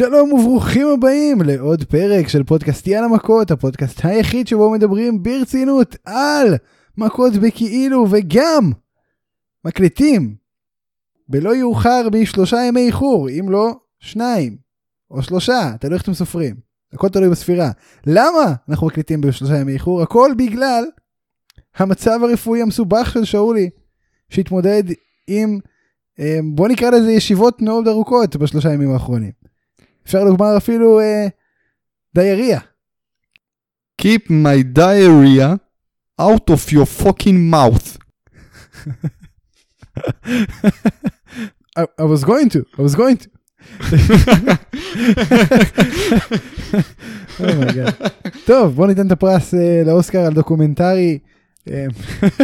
שלום וברוכים הבאים לעוד פרק של פודקאסט יאללה מכות, הפודקאסט היחיד שבו מדברים ברצינות על מכות בכאילו וגם מקליטים בלא יאוחר משלושה ימי איחור, אם לא שניים או שלושה, תלוי איך אתם סופרים, הכל תלוי בספירה. למה אנחנו מקליטים בשלושה ימי איחור? הכל בגלל המצב הרפואי המסובך של שאולי, שהתמודד עם, אה, בוא נקרא לזה ישיבות מאוד ארוכות בשלושה ימים האחרונים. אפשר לומר אפילו אה, diarrhea. Keep my diarrhea out of your fucking mouth. I, I was going to, I was going to. oh. טוב, בוא ניתן את הפרס אה, לאוסקר על דוקומנטרי. אה,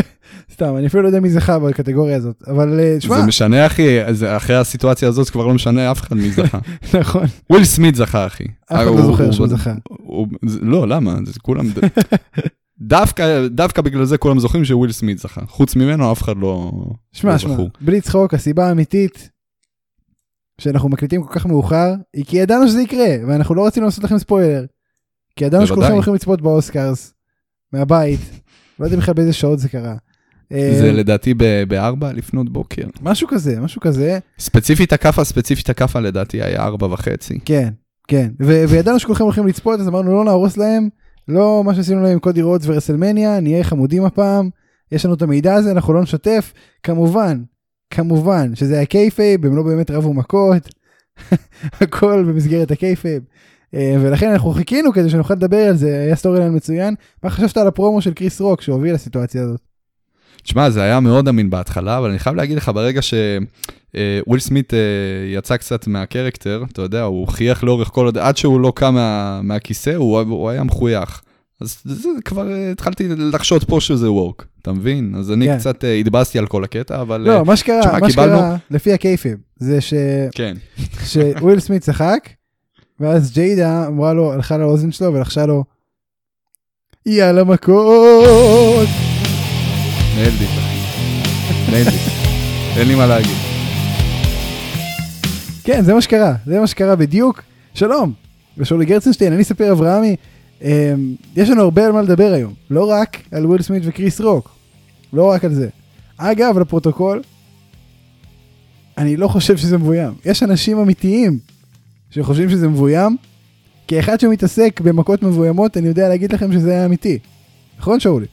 סתם, אני אפילו לא יודע מי זכה בקטגוריה הזאת, אבל אה, שמע, זה משנה אחי, אחרי הסיטואציה הזאת כבר לא משנה אף אחד מי זכה. נכון, וויל סמית זכה אחי. אף אחד לא זוכר הוא- שהוא זכה. לא, למה? כולם... דווקא, דווקא בגלל זה כולם זוכרים שוויל סמית זכה. חוץ ממנו אף אחד לא... שמע, לא שמע. בלי צחוק, הסיבה האמיתית שאנחנו מקליטים כל כך מאוחר, היא כי ידענו שזה יקרה, ואנחנו לא רצינו לעשות לכם ספוילר. כי ידענו שכולכם. הולכים לצפות באוסקרס, מהבית, לא יודע בכלל באיזה שעות זה קרה. אה, זה לדעתי ב- בארבע לפנות בוקר. משהו כזה, משהו כזה, ספציפית הכאפה, ספציפית הכאפה לדעתי היה ארבע וחצי. כן, כן. וידענו שכולכם הולכים לצפות, אז אמרנו לא נהרוס להם, לא מה שעשינו להם עם קודי רודס ורסלמניה, נהיה חמודים הפעם, יש לנו את המידע הזה, אנחנו לא נשתף. כמובן, כמובן שזה היה kayfabe, הם לא באמת רבו מכות, הכל במסגרת ה kayfabe. אה, ולכן אנחנו חיכינו כדי שנוכל לדבר על זה, היה storyline מצוין. מה חשבת על הפרומו של קריס רוק שהוביל לסיטואציה הזאת? תשמע, זה היה מאוד אמין בהתחלה, אבל אני חייב להגיד לך, ברגע שוויל סמית אה, יצא קצת מה character, אתה יודע, הוא חייך לאורך כל עוד, עד שהוא לא קם מה, מהכיסא, הוא, הוא היה מחוייך. אז זה כבר אה, התחלתי לחשוד פה שזה work, אתה מבין? אז אני כן. קצת אה, התבאסתי על כל הקטע, אבל... לא, אה, מה שקרה, תשמע, מה קיבלנו- שקרה, לפי ה kayfabe, זה ש... כן. שוויל סמית צחק, ואז ג'יידה אמרה לו, הלכה לאוזן שלו ולחשה לו, יאללה מכות. נהלתי. נהלתי. אין לי מה להגיד. כן, זה מה שקרה, זה מה שקרה בדיוק. שלום, ושאולי גרצנשטיין, אני ספיר אברהמי. אמ, יש לנו הרבה על מה לדבר היום, לא רק על וויל סמית וקריס רוק, לא רק על זה. אגב, לפרוטוקול, אני לא חושב שזה מבוים. יש אנשים אמיתיים שחושבים שזה מבוים, כאחד שמתעסק במכות מבוימות, אני יודע להגיד לכם שזה היה אמיתי. נכון, שאולי?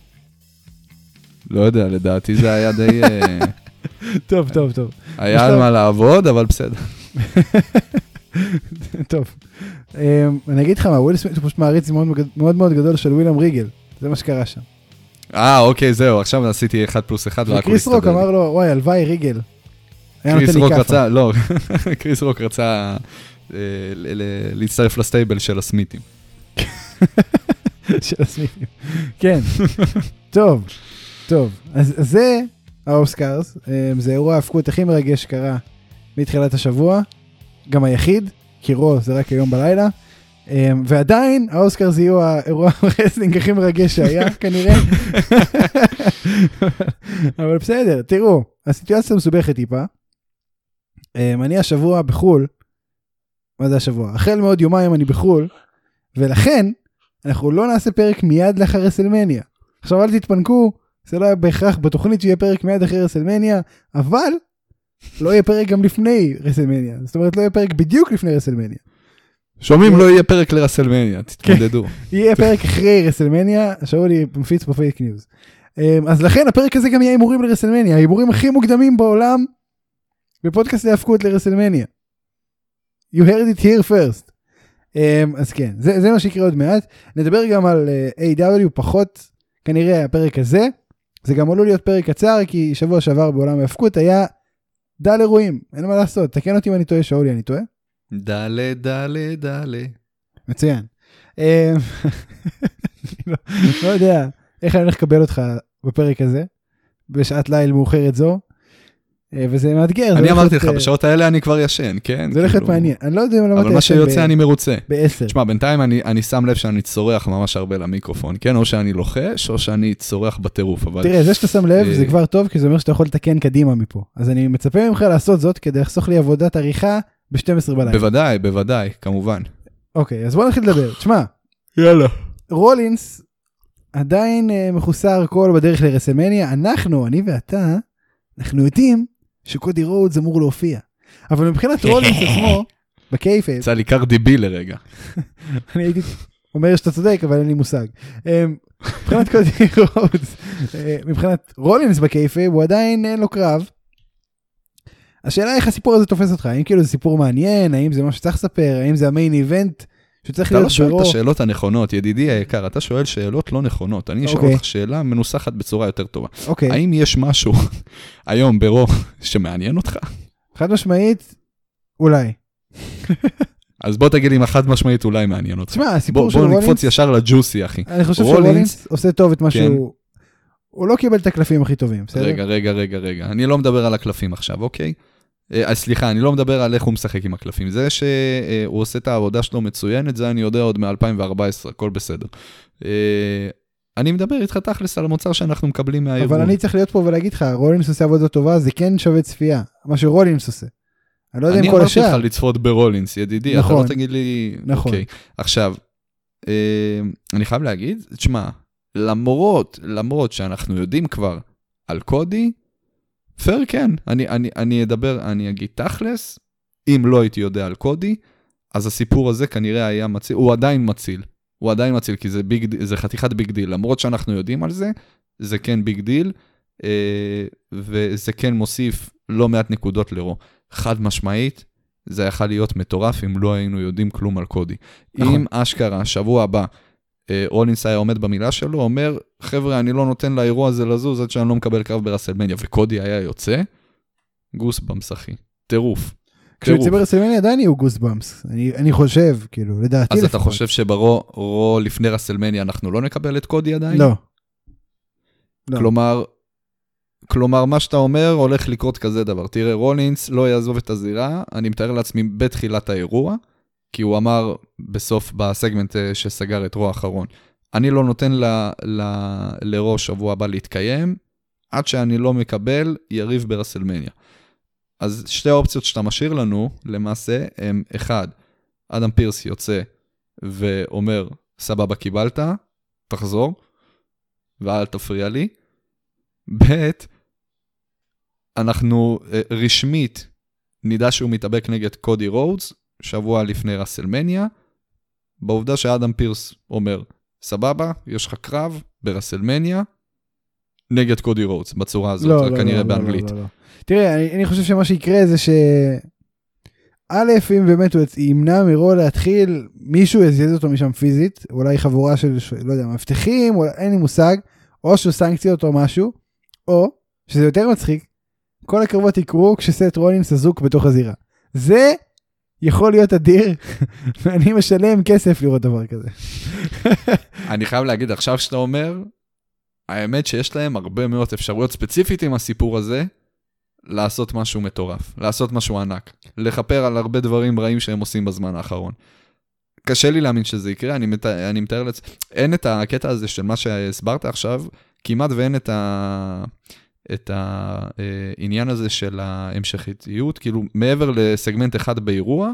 לא יודע, לדעתי זה היה די... אה, טוב, טוב, טוב. היה על מה לעבוד, אבל בסדר. טוב. אמ, אני אגיד לך מה, וויל סמית הוא פשוט מעריץ מאוד מאוד גדול של וויליאם ריגל. זה מה שקרה שם. אה, אוקיי, זהו, עכשיו עשיתי 1 פלוס 1 והכל וקריס רוק הסתדר. אמר לו, וואי, הלוואי ריגל. היה קריס רוק. רצה, לא, קריס רוק רצה להצטרף ל stable של הסמיתים. של הסמיתים. כן. טוב, טוב. אז זה האוסקרס. אמ, זה אירוע ההיאבקות הכי מרגש שקרה מתחילת השבוע. גם היחיד, כי רו זה רק היום בלילה. אמ, ועדיין האוסקרס יהיו האירוע ה wrestling הכי מרגש שהיה כנראה. אבל בסדר, תראו, הסיטואציה מסובכת טיפה. אני השבוע בחו"ל, מה זה השבוע? החל מעוד יומיים אני בחו"ל, ולכן אנחנו לא נעשה פרק מיד לאחר רסלמניה. עכשיו אל תתפנקו, זה לא היה בהכרח בתוכנית שיהיה פרק מיד אחרי רסלמניה, אבל לא יהיה פרק גם לפני רסלמניה. זאת אומרת לא יהיה פרק בדיוק לפני רסלמניה. שומעים, לא יהיה פרק לרסלמניה, תתמודדו. יהיה פרק אחרי רסלמניה, שאולי מפיץ פה fake news. אמ, אז לכן הפרק הזה גם יהיה הימורים לרסלמניה, ההימורים הכי מוקדמים בעולם בפודקאסט להיאבקות לרסלמניה. You heard it here first. אמ, אז כן, זה, זה מה שיקרה עוד מעט. נדבר גם על אה, AEW פחות כנראה הפרק הזה. זה גם עלול להיות פרק קצר כי שבוע שעבר בעולם ההפקות היה דל אירועים, אין מה לעשות. תקן אותי אם אני טועה, שאולי, אני טועה? דלה, דלה, דלה. מצוין. אמ, אני לא, לא יודע איך אני הולך לקבל אותך בפרק הזה, בשעת ליל מאוחרת זו, אה, וזה מאתגר. אני אמרתי לך, אה, בשעות האלה אני כבר ישן, כן? זה הולך להיות כאילו. מעניין. אני לא יודע אם למדת אבל מה שיוצא אני מרוצה. בעשר. תשמע, בינתיים אני, שם לב שאני צורח ממש הרבה למיקרופון, כן? או שאני לוחש, או שאני צורח בטירוף, אבל... תראה, זה שאתה שם לב אה, זה כבר טוב, כי זה אומר שאתה יכול לתקן קדימה מפה. אז אני מצפה ממך לעשות זאת כדי לחסוך לי עבודת עריכה ב-12 בלילה. בוודאי, בוודאי, כמובן. אוקיי, אז בוא נתחיל לדבר. תשמע, יאללה. רולינס עדיין אה, מחוסר הכל בדרך לרסלמניה. אנחנו, אני ואתה, אנחנו יודעים שקודי רודס אמור להופיע. אבל מבחינת רולינס עצמו, ב kayfabe, יצא לי קרדי בי לרגע. אני הייתי אומר שאתה צודק, אבל אין לי מושג. אה, מבחינת קודי רודס, אה, מבחינת רולינס ב kayfabe, הוא עדיין אין לו קרב. השאלה איך הסיפור הזה תופס אותך, האם כאילו זה סיפור מעניין, האם זה מה שצריך לספר, האם זה ה main event שצריך אתה לא להיות שואל את ברור. השאלות הנכונות, ידידי היקר, אתה שואל שאלות לא נכונות. אני אשאל אוקיי. אותך שאלה מנוסחת בצורה יותר טובה. אוקיי, האם יש משהו היום ברו שמעניין אותך? חד משמעית, אולי. אז בוא תגיד לי אם החד משמעית אולי מעניין אותך. תשמע, הסיפור של בוא נקפוץ רולינס, ישר לג'וסי, אחי. אני חושב רולינס- שרולינס עושה טוב את מה כן. שהוא... הוא לא קיבל את הקלפים הכי טובים, בסדר? רגע, רגע, רגע, רגע. אני לא מדבר על הקלפים עכשיו, אוקיי? אה, אז סליחה, אני לא מדבר על איך הוא משחק עם הקלפים. זה שהוא עושה את העבודה שלו מצוינת, זה אני יודע עוד מ-2014, הכל בסדר. אה, אני מדבר איתך תכלס על המוצר שאנחנו מקבלים מהארגון. אבל אני צריך להיות פה ולהגיד לך, רולינס עושה עבודה טובה, זה כן שווה צפייה, מה שרולינס עושה. אני לא יודע אני אם כל אמרתי לך השאר. לצפות ברולינס, ידידי, נכון. אתה לא תגיד לי... נכון. אוקיי. עכשיו, אה, אני חייב להגיד, תשמע, למרות, למרות שאנחנו יודעים כבר על קודי, פייר כן, אני, אני, אני אדבר, אני אגיד תכלס, אם לא הייתי יודע על קודי, אז הסיפור הזה כנראה היה מציל, הוא עדיין מציל. הוא עדיין מציל, כי זה, big, זה חתיכת big deal. למרות שאנחנו יודעים על זה, זה כן big deal, אה, וזה כן מוסיף לא מעט נקודות לרו. חד משמעית, זה יכול להיות מטורף אם לא היינו יודעים כלום על קודי. נכון. אם אשכרה, שבוע הבא, רולינס היה עומד במילה שלו, אומר, חבר'ה, אני לא נותן לאירוע הזה לזוז עד שאני לא מקבל קרב ברסלמניה, וקודי היה יוצא, goosebumps, אחי. טירוף. כשהוא יוצא. ברסלמניה עדיין יהיו goosebumps. אני אני חושב, כאילו, לדעתי אז לפחות. אתה חושב שברו רו לפני רסלמניה אנחנו לא נקבל את קודי עדיין? לא. לא. כלומר, כלומר, מה שאתה אומר הולך לקרות כזה דבר. תראה, רולינס לא יעזוב את הזירה, אני מתאר לעצמי בתחילת האירוע, כי הוא אמר בסוף, בסגמנט אה, שסגר את רו האחרון, אני לא נותן ל, ל, לרו שבוע הבא להתקיים, עד שאני לא מקבל יריב ברסלמניה. אז שתי האופציות שאתה משאיר לנו, למעשה, הם אחד, אדם פירס יוצא ואומר, סבבה, קיבלת, תחזור, ואל תפריע לי. ב', אנחנו אה, רשמית נדע שהוא מתאבק נגד קודי רודס, שבוע לפני רסלמניה, בעובדה שאדם פירס אומר, סבבה, יש לך קרב ברסלמניה נגד קודי רודס, בצורה הזאת, לא, לא, כנראה לא, לא, באנגלית. לא, לא. תראה, אני, אני חושב שמה שיקרה זה ש... א', אם באמת הוא ימנע מרו להתחיל, מישהו יזיז אותו משם פיזית, אולי חבורה של, לא יודע, מאבטחים, אולי, אין לי מושג, או שהוא סנקציות או משהו, או, שזה יותר מצחיק, כל הקרבות יקרו כשסט רולינס אזוק בתוך הזירה. זה יכול להיות אדיר, ואני משלם כסף לראות דבר כזה. אני חייב להגיד, עכשיו שאתה אומר, האמת שיש להם הרבה מאוד אפשרויות ספציפית עם הסיפור הזה, לעשות משהו מטורף, לעשות משהו ענק, לכפר על הרבה דברים רעים שהם עושים בזמן האחרון. קשה לי להאמין שזה יקרה, אני, מת... אני מתאר לעצמי, אין את הקטע הזה של מה שהסברת עכשיו, כמעט ואין את, ה... את העניין הזה של ההמשכיות, כאילו מעבר לסגמנט אחד באירוע,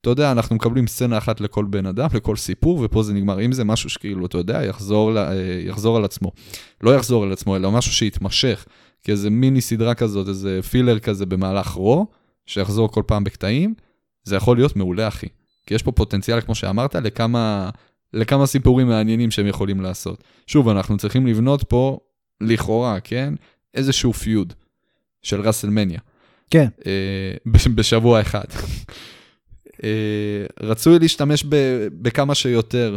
אתה יודע, אנחנו מקבלים סצנה אחת לכל בן אדם, לכל סיפור, ופה זה נגמר. אם זה משהו שכאילו, אתה יודע, יחזור, ל- אה, יחזור על עצמו. לא יחזור על עצמו, אלא משהו שיתמשך, כאיזה מיני סדרה כזאת, איזה פילר כזה במהלך רו, שיחזור כל פעם בקטעים, זה יכול להיות מעולה, אחי. כי יש פה פוטנציאל, כמו שאמרת, לכמה, לכמה סיפורים מעניינים שהם יכולים לעשות. שוב, אנחנו צריכים לבנות פה, לכאורה, כן? איזשהו פיוד של ראסלמניה. כן. אה, בש- בשבוע אחד. אה, רצוי להשתמש ב- בכמה שיותר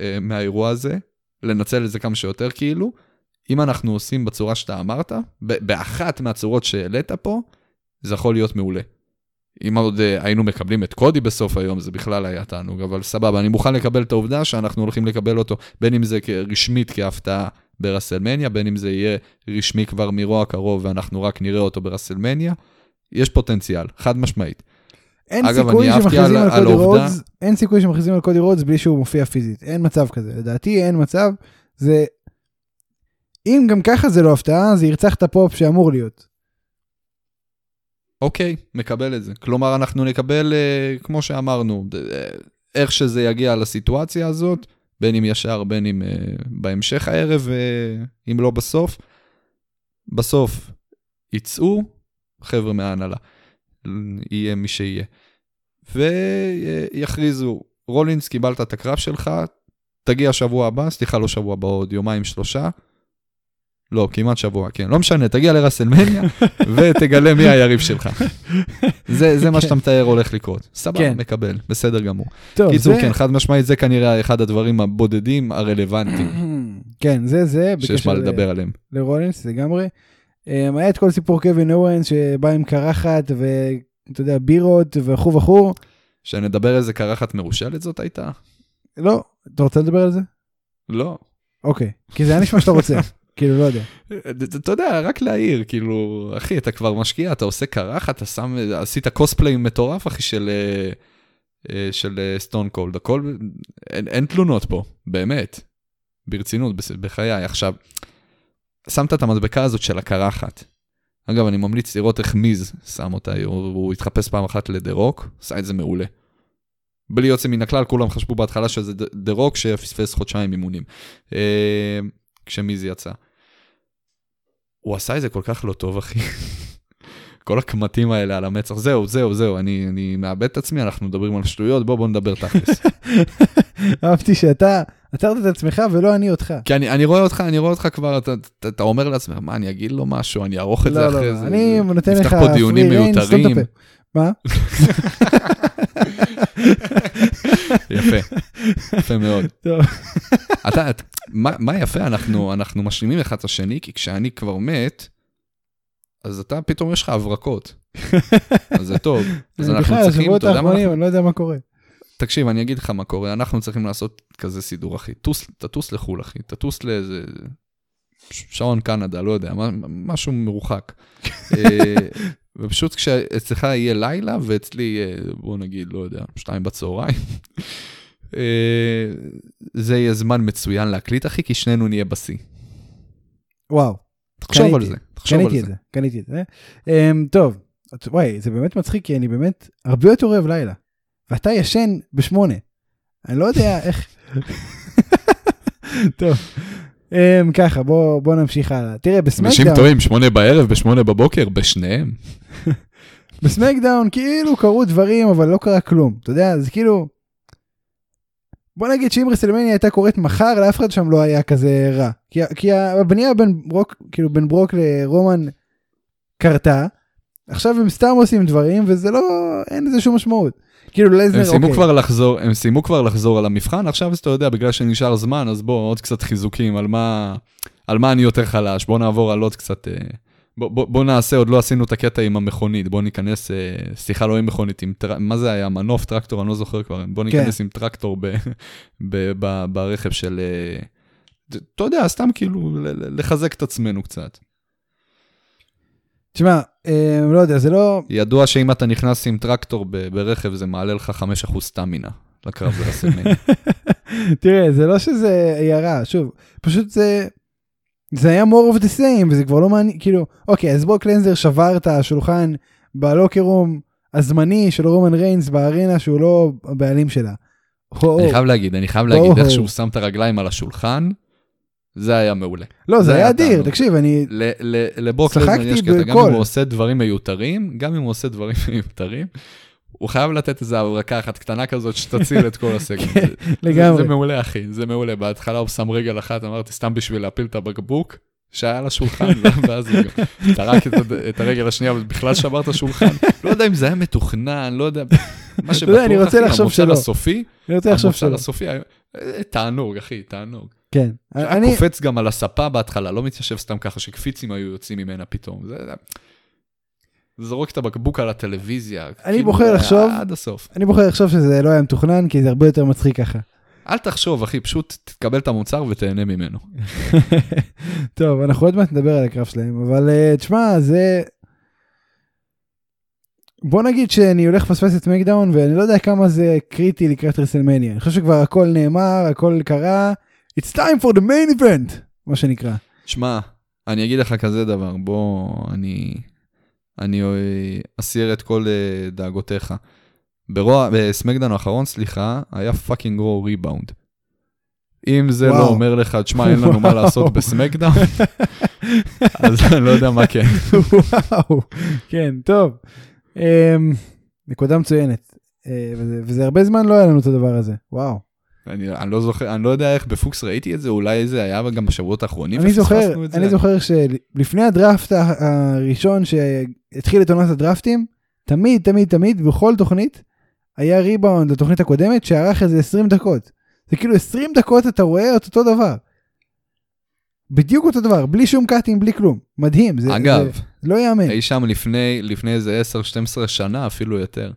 אה, מהאירוע הזה, לנצל את זה כמה שיותר כאילו. אם אנחנו עושים בצורה שאתה אמרת, באחת מהצורות שהעלית פה, זה יכול להיות מעולה. אם עוד אה, היינו מקבלים את קודי בסוף היום, זה בכלל היה תענוג, אבל סבבה, אני מוכן לקבל את העובדה שאנחנו הולכים לקבל אותו, בין אם זה רשמית כהפתעה ברסלמניה, בין אם זה יהיה רשמי כבר מרוע הקרוב ואנחנו רק נראה אותו ברסלמניה. יש פוטנציאל, חד משמעית. אין אגב, סיכוי שמכריזים על- על על קודי רודס, אין סיכוי שמכריזים על קודי רודס בלי שהוא מופיע פיזית, אין מצב כזה, לדעתי אין מצב, זה... אם גם ככה זה לא הפתעה, זה ירצח את הפופ שאמור להיות. אוקיי, מקבל את זה. כלומר, אנחנו נקבל, אה, כמו שאמרנו, אה, איך שזה יגיע לסיטואציה הזאת, בין אם ישר, בין אם אה, בהמשך הערב, אה, אם לא בסוף. בסוף יצאו חבר'ה מההנהלה, יהיה מי שיהיה. ויכריזו, רולינס, קיבלת את הקרב שלך, תגיע שבוע הבא, סליחה, לא שבוע הבא, עוד יומיים שלושה. לא, כמעט שבוע, כן, לא משנה, תגיע לרסלמניה ותגלה מי היריב שלך. זה, זה מה שאתה מתאר הולך לקרות. סבבה, כן. מקבל, בסדר גמור. טוב, קיצור, זה... כן, חד משמעית, זה כנראה אחד הדברים הבודדים הרלוונטיים כן, זה זה. שיש מה לדבר עליהם. לרולינס לגמרי. Um, היה את כל סיפור קווין אורנס שבא עם קרחת ואתה יודע בירות וכו' וכו'. שנדבר איזה קרחת מרושלת זאת הייתה? לא, אתה רוצה לדבר על זה? לא. אוקיי, כי זה היה נשמע שאתה רוצה. כאילו, לא יודע. אתה יודע, רק להעיר, כאילו, אחי, אתה כבר משקיע, אתה עושה קרחת, אתה שם, עשית קוספליי מטורף, אחי, של, אה, אה, של סטון קולד, הכל, אין, אין תלונות פה, באמת, ברצינות, בחיי. עכשיו, שמת את המדבקה הזאת של הקרחת. אגב, אני ממליץ לראות איך מיז שם אותה, הוא, הוא התחפש פעם אחת לדה רוק, עשה את זה מעולה. בלי יוצא מן הכלל, כולם חשבו בהתחלה שזה דה רוק שפספס חודשיים אימונים. אה, כשמיז יצא. הוא עשה את זה כל כך לא טוב, אחי. כל הקמטים האלה על המצח, זהו, זהו, זהו, אני, אני מאבד את עצמי, אנחנו מדברים על שטויות, בוא, בוא נדבר תכלס. אהבתי שאתה עצרת את עצמך ולא אני אותך. כי אני, אני רואה אותך, אני רואה אותך כבר, אתה, אתה, אתה אומר לעצמך, מה, אני אגיד לו משהו, אני אערוך את זה לא, אחרי לא, זה. אני זה- נותן לך נפתח פה דיונים מיותרים. מה? יפה, יפה מאוד. טוב. אתה, את- מה, מה יפה, אנחנו, אנחנו משלימים אחד את השני, כי כשאני כבר מת, אז אתה, פתאום יש לך הברקות. אז זה טוב. אז אנחנו בכלל, צריכים, אתה יודע מה אנחנו... אני לא יודע מה קורה. תקשיב, אני אגיד לך מה קורה, אנחנו צריכים לעשות כזה סידור, אחי. טוס, תטוס לחו"ל, אחי. תטוס לאיזה... שעון קנדה, לא יודע, משהו מרוחק. ופשוט כשאצלך יהיה לילה, ואצלי יהיה, בוא נגיד, לא יודע, שתיים בצהריים, אה, זה יהיה זמן מצוין להקליט, אחי, כי שנינו נהיה בשיא. וואו, תחשוב על. זה, תחשוב על קניתי את זה. זה, קניתי את זה. אמ, טוב, וואי, זה באמת מצחיק, כי אני באמת הרבה יותר אוהב לילה. ואתה ישן בשמונה. אני לא יודע איך... טוב, ככה, בוא בוא נמשיך הלאה. תראה, אנשים בסמקדאון, טועים, שמונה בערב, בשמונה בבוקר, בשניהם. בסמקדאון כאילו קרו דברים, אבל לא קרה כלום. אתה יודע, זה כאילו... בוא נגיד שאם רסלמניה הייתה קורית מחר, לאף אחד שם לא היה כזה רע. כי, כי הבנייה בין ברוק, כאילו בין ברוק לרומן קרתה, עכשיו הם סתם עושים דברים, וזה לא, אין לזה שום משמעות. כאילו לזנר, הם סיימו אוקיי. כבר לחזור, הם סיימו כבר לחזור על המבחן, עכשיו אתה יודע, בגלל שנשאר זמן, אז בוא, עוד קצת חיזוקים על מה, על מה אני יותר חלש, בוא נעבור על עוד קצת, אה, בוא, בוא, בוא נעשה, עוד לא עשינו את הקטע עם המכונית, בוא ניכנס, אה, סליחה, לא עם מכונית, עם, טר... מה זה היה, מנוף, טרקטור, אני לא זוכר כבר, בוא ניכנס עם טרקטור ב, ב, ב, ברכב של, אה, אתה יודע, סתם כאילו לחזק את עצמנו קצת. תשמע, אה, לא יודע, זה לא... ידוע שאם אתה נכנס עם טרקטור ב- ברכב, זה מעלה לך 5% סטמינה לקרב ברסלמניה. תראה, זה לא שזה הערה, שוב, פשוט זה... זה היה more of the same, וזה כבר לא מעניין, כאילו, אוקיי, אז ברוק לנזר שבר את השולחן בלוקרום הזמני של רומן ריינס בארינה שהוא לא הבעלים שלה. אני חייב להגיד, אני חייב. להגיד איך שהוא שם את הרגליים על השולחן, זה היה מעולה. לא, זה זה היה אדיר. תקשיב, אני... ל- ל- לברוק לזנר יש קטע, גם. אם הוא עושה דברים מיותרים, גם אם הוא עושה דברים מיותרים, הוא חייב לתת איזה הברקה אחת קטנה כזאת שתציל את כל הסגנון. כן, זה- לגמרי. זה מעולה, אחי, זה מעולה. בהתחלה הוא שם רגל אחת, אמרתי, סתם בשביל להפיל את הבקבוק. שהיה על השולחן, ואז הוא גם טרק את את הרגל השנייה, ובכלל שבר את השולחן. לא יודע אם זה היה מתוכנן, לא יודע. מה אני שבטוח, אחי, שלא. הסופי, שלא. הסופי, אה, תענוג, אחי, תענוג. כן. היה אני... קופץ גם על הספה בהתחלה, לא מתיישב סתם ככה שקפיצים היו יוצאים ממנה פתאום. זה... זורק את הבקבוק על הטלוויזיה. אני כאילו, בוחר לחשוב- עד הסוף. אני בוחר לחשוב שזה לא היה מתוכנן, כי זה הרבה יותר מצחיק ככה. אל תחשוב, אחי, פשוט תקבל את המוצר ותהנה ממנו. טוב, אנחנו עוד מעט נדבר על הקרב שלהם, אבל אה, תשמע, זה... בוא נגיד שאני הולך לפספס את מקדאון, ואני לא יודע כמה זה קריטי לקראת רסלמניה. אני חושב שכבר הכל נאמר, הכל קרה. It's time for the main event, מה שנקרא. שמע, אני אגיד לך כזה דבר, בוא, אני... אני אה, אסיר את כל אה, דאגותיך. ברוע, בסמקדאון האחרון, סליחה, היה fucking רו ריבאונד. אם זה וואו. לא אומר לך, תשמע, אין לנו מה לעשות וואו. בסמקדאון, אז אני לא יודע מה כן. וואו, כן, טוב. אמ, נקודה מצוינת. אה, וזה- וזה הרבה זמן לא היה לנו את הדבר הזה, וואו. אני, אני לא זוכר, אני לא יודע איך בפוקס ראיתי את זה, אולי זה היה גם בשבועות האחרונים אני זוכר, זה. אני זוכר שלפני הדראפט הראשון שהתחיל את עונת הדראפטים, תמיד, תמיד, תמיד, בכל תוכנית, היה ריבאונד לתוכנית הקודמת שארך איזה 20 דקות. זה כאילו 20 דקות אתה רואה את אותו דבר. בדיוק אותו דבר, בלי שום cut ים, בלי כלום. מדהים, זה, אגב, זה לא ייאמן. אי שם לפני, לפני איזה 10-12 שנה, אפילו יותר.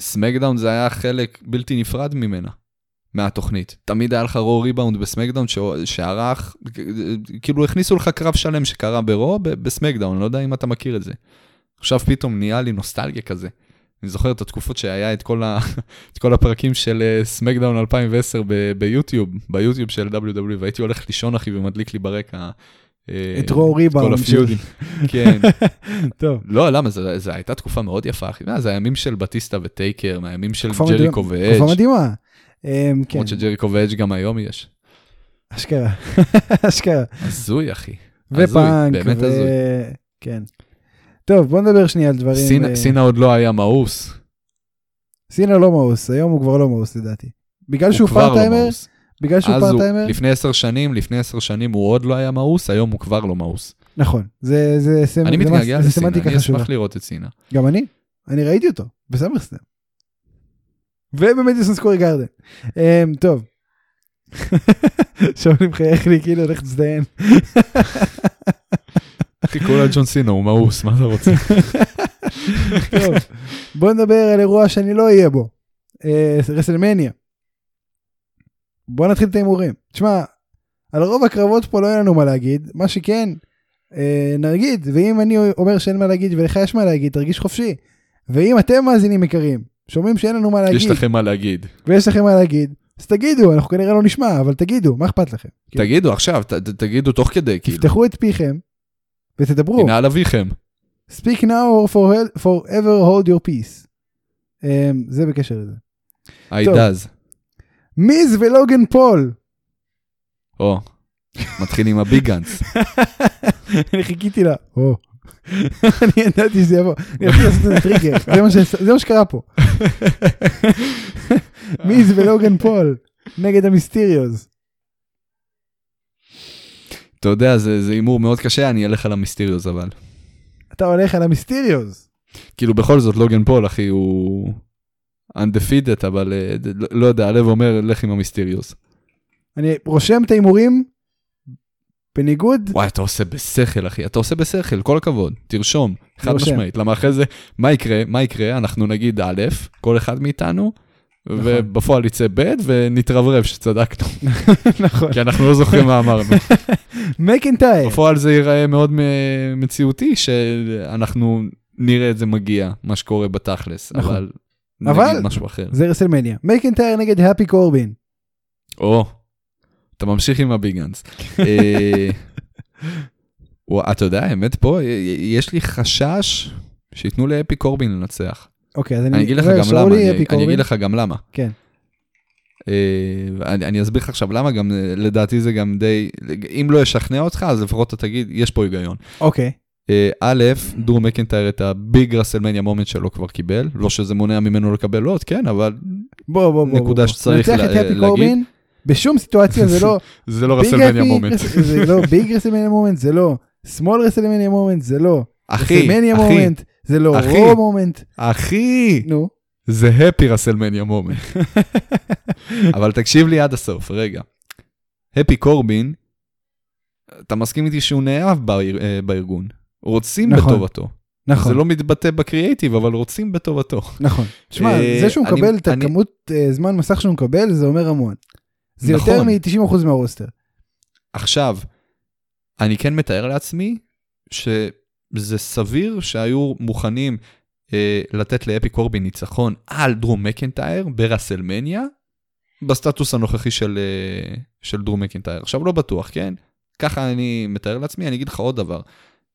סמקדאון זה היה חלק בלתי נפרד ממנה, מהתוכנית. תמיד היה לך רו ריבאונד בסמקדאון שארך, כאילו הכניסו לך קרב שלם שקרה ברו בסמקדאון, אני לא יודע אם אתה מכיר את זה. עכשיו פתאום נהיה לי נוסטלגיה כזה. אני זוכר את התקופות שהיה את כל, ה... את כל הפרקים של אה, סמקדאון 2010 ב- ביוטיוב, ביוטיוב של WWE, והייתי הולך לישון אחי ומדליק לי ברקע. אה, את רו ריבאונד. כל ה feud ים. כן. טוב, לא, למה? זו, הייתה תקופה מאוד יפה, אחי. זה הימים של בטיסטה וטייקר, מהימים של ג'ריקו ואדג'. תקופה מדהימה. אמ, כן, למרות שג'ריקו ואדג' גם היום יש. אשכרה, אשכרה. הזוי, אחי. ופאנק, באמת. הזוי. כן. טוב, בוא נדבר שנייה על דברים. סינה- אה, סינה עוד לא היה מאוס. סינה לא מאוס, היום הוא כבר לא מאוס לדעתי. בגלל הוא שהוא לא part-timer? בגלל שהוא part-timer? לפני עשר שנים, לפני עשר שנים הוא עוד לא היה מאוס, היום הוא כבר לא מאוס. נכון, זה זה סמ- אני מתגעגע זה לסינה, סמנטיקה אני חשובה. אשמח לראות את סינה. גם אני, אני ראיתי אותו, בסאמרסלאם. ובמדיסון סקוור גארדן. אמ, טוב. עכשיו אני מחייך לי כאילו הולך להזדיין. אחי, כולה ג'ון סינה, הוא מאוס, מה אתה רוצה? טוב, בוא נדבר על אירוע שאני לא אהיה בו. אה, רסלמניה. בוא נתחיל את ההימורים. תשמע, על רוב הקרבות פה לא יהיה לנו מה להגיד, מה שכן, אה, נגיד, ואם אני אומר שאין מה להגיד ולך יש מה להגיד, תרגיש חופשי. ואם אתם מאזינים יקרים, שומעים שאין לנו מה להגיד, יש לכם מה להגיד. ויש לכם מה להגיד, אז תגידו, אנחנו כנראה לא נשמע, אבל תגידו, מה אכפת לכם? כאילו, תגידו עכשיו, ת- ת- תגידו תוך כדי, כאילו. תפתחו את פיכם ותדברו. הנה על אביכם. Speak now or for, forever hold your peace. Um, זה בקשר לזה. I טוב. does. מיז ולוגן פול. או, מתחיל עם הביג גאנס. אני חיכיתי לה. או. אני ידעתי שזה יבוא. אני רציתי לעשות את זה טריגר. זה מה שקרה פה. מיז ולוגן פול נגד המיסטיריוז. אתה יודע, זה זה הימור מאוד קשה, אני אלך על המיסטיריוס אבל. אתה הולך על המיסטיריוז. כאילו בכל זאת לוגן פול אחי הוא undefeated אבל אה, לא- לא יודע הלב אומר לך עם המיסטיריוס. אני רושם את ההימורים בניגוד. וואי אתה עושה בשכל אחי אתה עושה בשכל כל הכבוד תרשום חד רושם. משמעית למה אחרי זה מה יקרה מה יקרה אנחנו נגיד א' כל אחד מאיתנו. נכון. ובפועל יצא ב' ונתרברב שצדקנו נכון. כי אנחנו לא זוכרים מה אמרנו מקינטייר. בפועל זה ייראה מאוד מציאותי שאנחנו נראה את זה מגיע מה שקורה בתכלס נכון. אבל אבל- נגיד משהו אחר. זה רסלמניה. מקינטייר נגד הפי קורבין. או, אתה ממשיך עם ה big guns. אה, אתה יודע, האמת פה, י- יש לי חשש שייתנו להפי קורבין לנצח. אוקיי, אז אני אגיד לך אומר, גם למה, אני-. אגיד לך גם למה. כן. אה, אני אני אסביר לך עכשיו למה, גם אה, לדעתי זה גם די, אם לא ישכנע אותך, אז לפחות אתה תגיד, יש פה היגיון. אוקיי. אה, א', דרו מקינטייר את ה big רסלמניה moment שלו כבר קיבל, לא שזה מונע ממנו לקבל עוד, כן, אבל בוא בוא בוא. נקודה בוא. שצריך לה- להגיד. בשום סיטואציה זה לא זה לא רסלמניה moment. זה לא big רסלמניה moment, זה לא small רסלמניה moment, זה לא אחי, אחי, זה לא. רו moment. אחי, נו, זה happy רסלמניה moment. אבל תקשיב לי עד הסוף, רגע. הפי קורבין, אתה מסכים איתי שהוא נאהב באר- אה, בארגון. רוצים נכון. בטובתו. נכון, זה לא מתבטא בקריאייטיב, אבל רוצים בטובתו. נכון. שמע, אה, זה שהוא מקבל את הכמות אה, זמן מסך שהוא מקבל, זה אומר המון. זה יותר נכון. מ-90% מהרוסטר. עכשיו, אני כן מתאר לעצמי שזה סביר שהיו מוכנים אה, לתת לאפי קורבין ניצחון על דרום מקנטייר ברסלמניה, בסטטוס הנוכחי של, אה, של דרו מקינטייר. עכשיו לא בטוח, כן? ככה אני מתאר לעצמי, אני אגיד לך עוד דבר.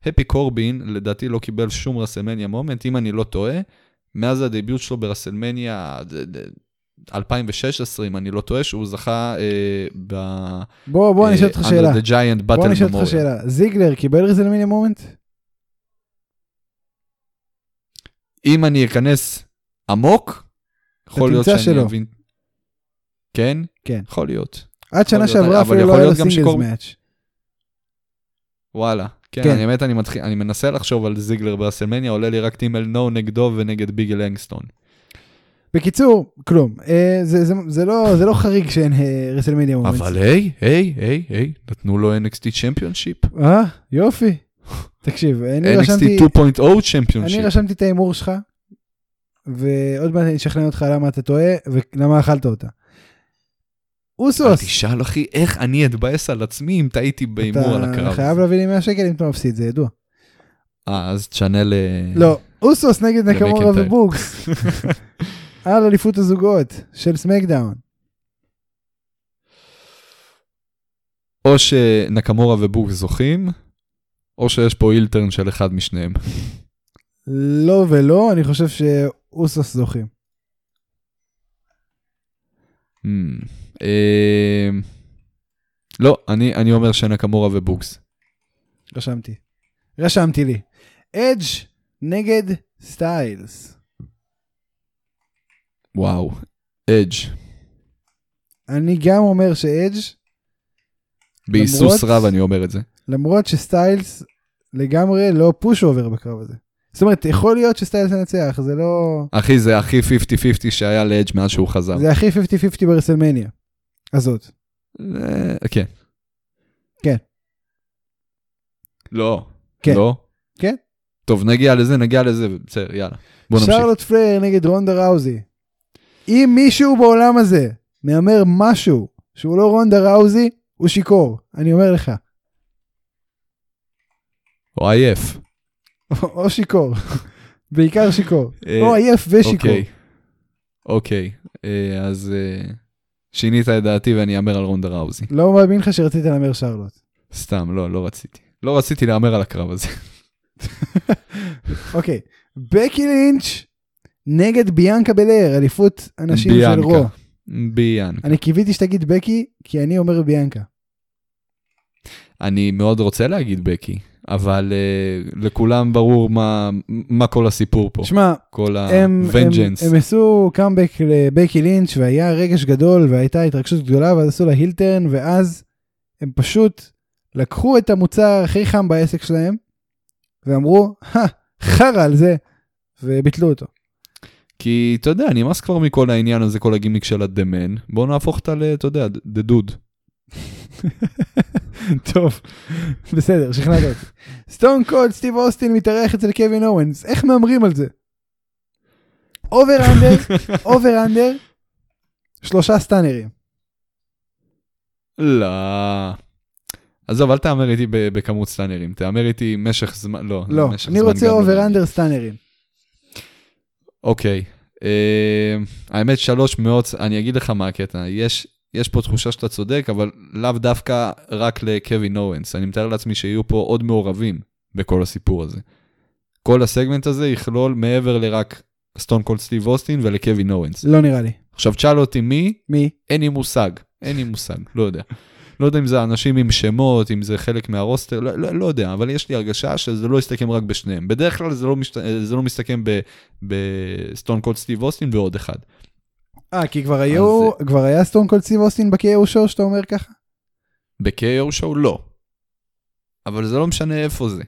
הפי קורבין לדעתי לא קיבל שום רסלמניה moment, אם אני לא טועה, מאז ה debut שלו ברסלמניה 2016, אם אני לא טועה, שהוא זכה אה, ב... בוא, בוא, אני אשאל אותך אה, שאלה. Andre the Giant בוא Battle אני אשאל אותך. שאלה. זיגלר קיבל רסלמניה moment? אם אני אכנס עמוק, יכול להיות שאני שלא. אבין. כן? כן. יכול להיות. עד שנה שעברה אפילו לא היה גם singles match. וואלה. כן, כן. אני באמת, אני מתחיל, אני מנסה לחשוב על זיגלר ברסלמניה, עולה לי רק Team Hell No נגדו ונגד ביג אי לנגסטון. בקיצור, כלום. אה, זה- זה- זה לא- זה לא חריג שאין אה, רסלמניה moment. אבל היי, היי, היי, היי, נתנו לו NXT championship. אה, יופי. תקשיב, אני רשמתי... NXT 2.0 championship. אני רשמתי את ההימור שלך, ועוד מעט אני אשכנע אותך למה אתה טועה ולמה אכלת אותה. אוסוס, תשאל אחי, איך אני אתבאס על עצמי אם טעיתי בהימור על אתה הקרב. חייב להביא לי 100 שקל אם אתה מפסיד, זה ידוע. אה, אז תשנה ל... לא, אוסוס נגד נקמורה. ובוקס, על אליפות הזוגות של סמקדאון. או שנקמורה ובוקס זוכים, או שיש פה heel turn של אחד משניהם. לא ולא, אני חושב שאוסוס זוכים. Hmm. אה, לא, אני אני אומר שנקמורה ובוקס. רשמתי. רשמתי לי. אדג' נגד סטיילס. וואו, אדג'. אני גם אומר שאדג', בהיסוס רב אני אומר את זה. למרות שסטיילס לגמרי לא pushover בקרב הזה. זאת אומרת, יכול להיות שסטיילס ינצח, זה לא... אחי, זה הכי 50-50 שהיה לאדג' מאז שהוא חזר. זה הכי 50-50 ברסלמניה. הזאת. אה, כן. כן. לא. כן. לא? כן. טוב, נגיע לזה, נגיע לזה, בסדר, יאללה. בוא נמשיך. שרלוט פלר נגד רונדה ראוזי. אם מישהו בעולם הזה מהמר משהו שהוא לא רונדה ראוזי, הוא שיכור, אני אומר לך. או עייף. או שיכור. בעיקר שיכור. אה, או עייף ושיכור. אוקיי. אוקיי, אה, אז אה, שינית את דעתי ואני אאמר על רונדה ראוזי. לא מאמין לך שרצית להמר שרלוט. סתם, לא, לא רציתי. לא רציתי להמר על הקרב הזה. אוקיי. בקי לינץ' נגד ביאנקה בלר, אליפות הנשים של. רו. ביאנקה. אני קיוויתי שתגיד בקי, כי אני אומר ביאנקה. אני מאוד רוצה להגיד בקי, אבל uh, לכולם ברור מה, מה כל הסיפור פה. שמע, כל הם, הם, ה-vengeance. הם עשו קאמבק לבקי לינץ' והיה רגש גדול והייתה התרגשות גדולה ואז עשו לה הילטרן ואז הם פשוט לקחו את המוצר הכי חם בעסק שלהם ואמרו, "הא, חרא על זה, וביטלו אותו. כי אתה יודע, נמאס כבר מכל העניין הזה, כל הגימיק של ה The Man. בואו נהפוך אותה ל... אתה יודע, דה דוד. טוב, בסדר, שכנעת אותי. סטון קולד סטיב אוסטין מתארח אצל קווין אוונס, איך מהמרים על זה? over under, over under, שלושה סטאנרים. לא. עזוב, אל תהמר איתי בכמות סטאנרים, תהמר איתי משך זמן, לא. לא, אני רוצה over. under סטאנרים. אוקיי. אה, האמת, שלוש מאות, אני אגיד לך מה הקטע. יש, יש פה תחושה שאתה צודק, אבל לאו דווקא רק לקווין אוונס. אני מתאר לעצמי שיהיו פה עוד מעורבים בכל הסיפור הזה. כל הסגמנט הזה יכלול מעבר לרק סטון קולד סטיב אוסטין ולקווין אוונס. לא נראה לי. עכשיו תשאל אותי מי, מי? אין לי מושג. אין לי מושג, לא יודע. לא יודע אם זה אנשים עם שמות, אם זה חלק מהרוסטר, לא, לא, לא יודע, אבל יש לי הרגשה שזה לא יסתכם רק בשניהם. בדרך כלל זה לא, משת... זה לא מסתכם בסטון קולד סטיב אוסטין ועוד אחד. אה, כי כבר היו, כבר היה סטון קולד סטיב אוסטין ב-KO show שאתה אומר ככה? ב-KO show לא. אבל זה לא משנה איפה זה.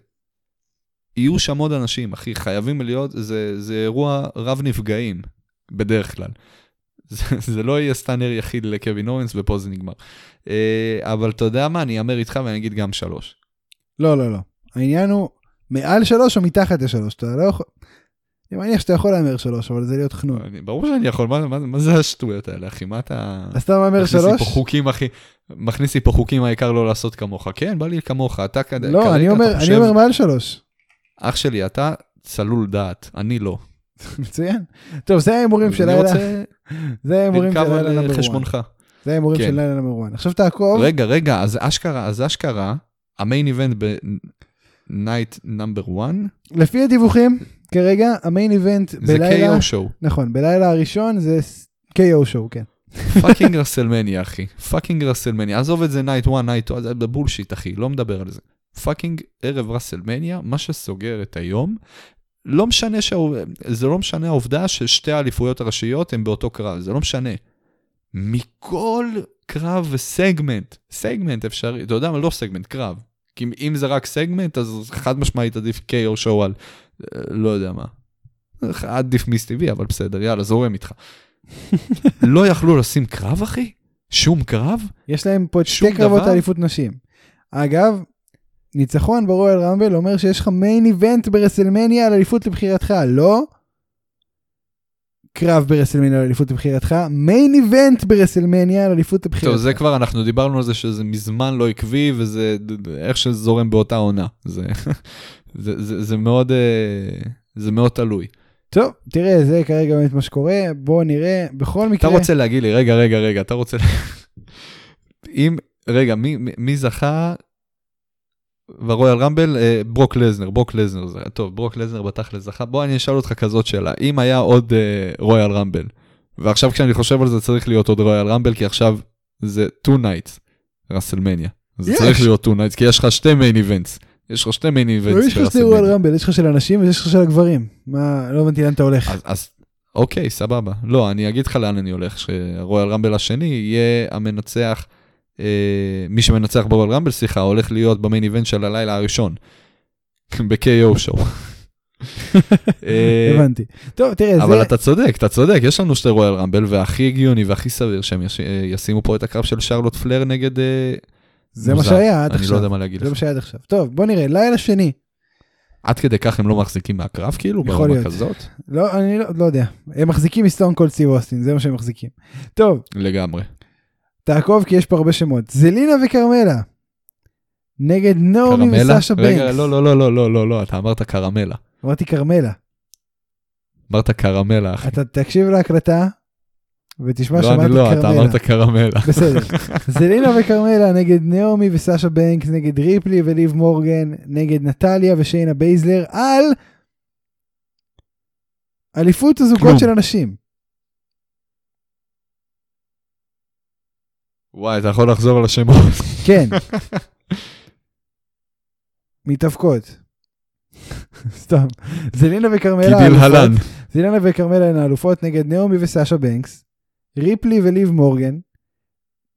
יהיו שם עוד אנשים, אחי, חייבים להיות, זה, זה אירוע רב נפגעים, בדרך כלל. זה, זה לא יהיה סטאנר יחיד לקווין אורנס ופה זה נגמר. אה, אבל אתה יודע מה, אני אאמר איתך ואני אגיד גם שלוש. לא, לא, לא. העניין הוא מעל שלוש או מתחת לשלוש, אתה לא יכול... אני מניח שאתה יכול להמר שלוש, אבל זה להיות חנון. אני- ברור שאני יכול, מה, מה, מה זה השטויות האלה, אחי? מה אתה... אז אתה מהמר מכניס לי שלוש? פה חוקים, אחי. מכניס לי פה חוקים, העיקר לא לעשות כמוך. כן, בא לי כמוך, אתה כד... לא, אני אומר, אני חושב- אומר מעל שלוש. אח שלי, אתה צלול דעת, אני לא. מצוין. טוב, זה ההימורים של לילה, זה ההימורים של לילה number 1. חשבונך. זה ההימורים כן. של לילה number 1. עכשיו תעקוב. רגע, רגע, אז אשכרה, אז אשכרה, ה main event, ב... night number 1, לפי הדיווחים, כרגע ה main event זה בלילה, KO show. נכון, בלילה הראשון זה KO show, כן. fucking רסלמניה, אחי. fucking רסלמניה. עזוב את זה night 1, night 2, זה bullshit, אחי, לא מדבר על זה. fucking ערב רסלמניה, מה שסוגר את היום, לא משנה, שהעוב- זה לא משנה העובדה ששתי האליפויות הראשיות הן באותו קרב, זה לא משנה. מכל קרב וסגמנט, סגמנט אפשרי, אתה יודע מה? לא סגמנט, קרב. כי אם זה רק סגמנט, אז חד משמעית עדיף KO show על, לא יודע מה. עדיף Miz TV, אבל בסדר, יאללה, זורם איתך. לא יכלו לשים קרב, אחי? שום קרב? יש להם פה את שתי קרבות? האליפות נשים. אגב, ניצחון ברויאל רמבל אומר שיש לך מיין איבנט ברסלמניה על אליפות לבחירתך, לא קרב ברסלמניה על אליפות לבחירתך, מיין איבנט ברסלמניה על אליפות לבחירתך. טוב, זה כבר, אנחנו דיברנו על זה שזה מזמן לא עקבי, וזה איך שזה זורם באותה עונה. זה, זה, זה, זה מאוד, אה, זה מאוד תלוי. טוב, תראה, זה כרגע באמת מה שקורה, בואו נראה, בכל אתה מקרה, רוצה להגיד לי, רגע, רגע, רגע, אתה רוצה... אם, רגע, מי- מי זכה ברויאל רמבל? אה, ברוק לזנר, ברוק לזנר, זה- טוב, ברוק לזנר בתכל'ס זכה. בוא אני אשאל אותך כזאת שאלה, אם היה עוד אה, רויאל רמבל, ועכשיו כשאני חושב על זה צריך להיות עוד רויאל רמבל, כי עכשיו זה 2 nights, רסלמניה. זה יש. צריך להיות 2 nights, כי יש לך שתי main events. יש לך שתי main לא, events יש לך שתי רויאל רמבל, יש לך של הנשים ויש לך של הגברים. מה, לא הבנתי לאן אתה הולך. אז, אז אוקיי, סבבה. לא, אני אגיד לך לאן אני הולך, שהרויאל רמבל השני יהיה המנצח, מי שמנצח ברויאל רמבל, סליחה, הולך להיות במיין איבנט של הלילה הראשון. ב-KO שואו. אה, הבנתי. טוב, תראה, אבל זה... אתה צודק, אתה צודק, יש לנו שתי רויאל רמבל, והכי הגיוני והכי סביר שהם אה, ישימו פה את הקרב של שרלוט פלר נגד... אה, זה מה. שהיה עד אני לא עכשיו. יודע מה להגיד זה לך. מה שהיה עד עכשיו. טוב, בוא נראה, לילה שני. עד כדי כך הם לא מחזיקים מהקרב, כאילו, יכול ברמה להיות. כזאת? לא, אני לא, לא יודע. הם מחזיקים מ Stone Cold סטיב אוסטין, זה מה שהם מחזיקים. טוב, לגמרי. תעקוב כי יש פה הרבה שמות. זלינה וכרמלה. נגד נעמי קרמלה? וסשה רגע, בנקס. לא, לא, לא, לא, לא, לא, לא, אתה אמרת קרמלה. אמרתי כרמלה. אמרת קרמלה, אחי. אתה תקשיב להקלטה ותשמע לא, שמעתי אני לא, אתה. אמרת קרמלה. בסדר. זלינה וכרמלה נגד נעמי וסשה בנקס, נגד ריפלי וליב מורגן, נגד נטליה ושיינה בייזלר, על אליפות הזוגות. של הנשים. וואי, אתה יכול לחזור על השמות. כן. מתאבקות. סתם. זלינה וכרמלה כדלהלן. האלופות. זלינה וכרמלה הן האלופות נגד נעמי וסשה בנקס, ריפלי וליב מורגן,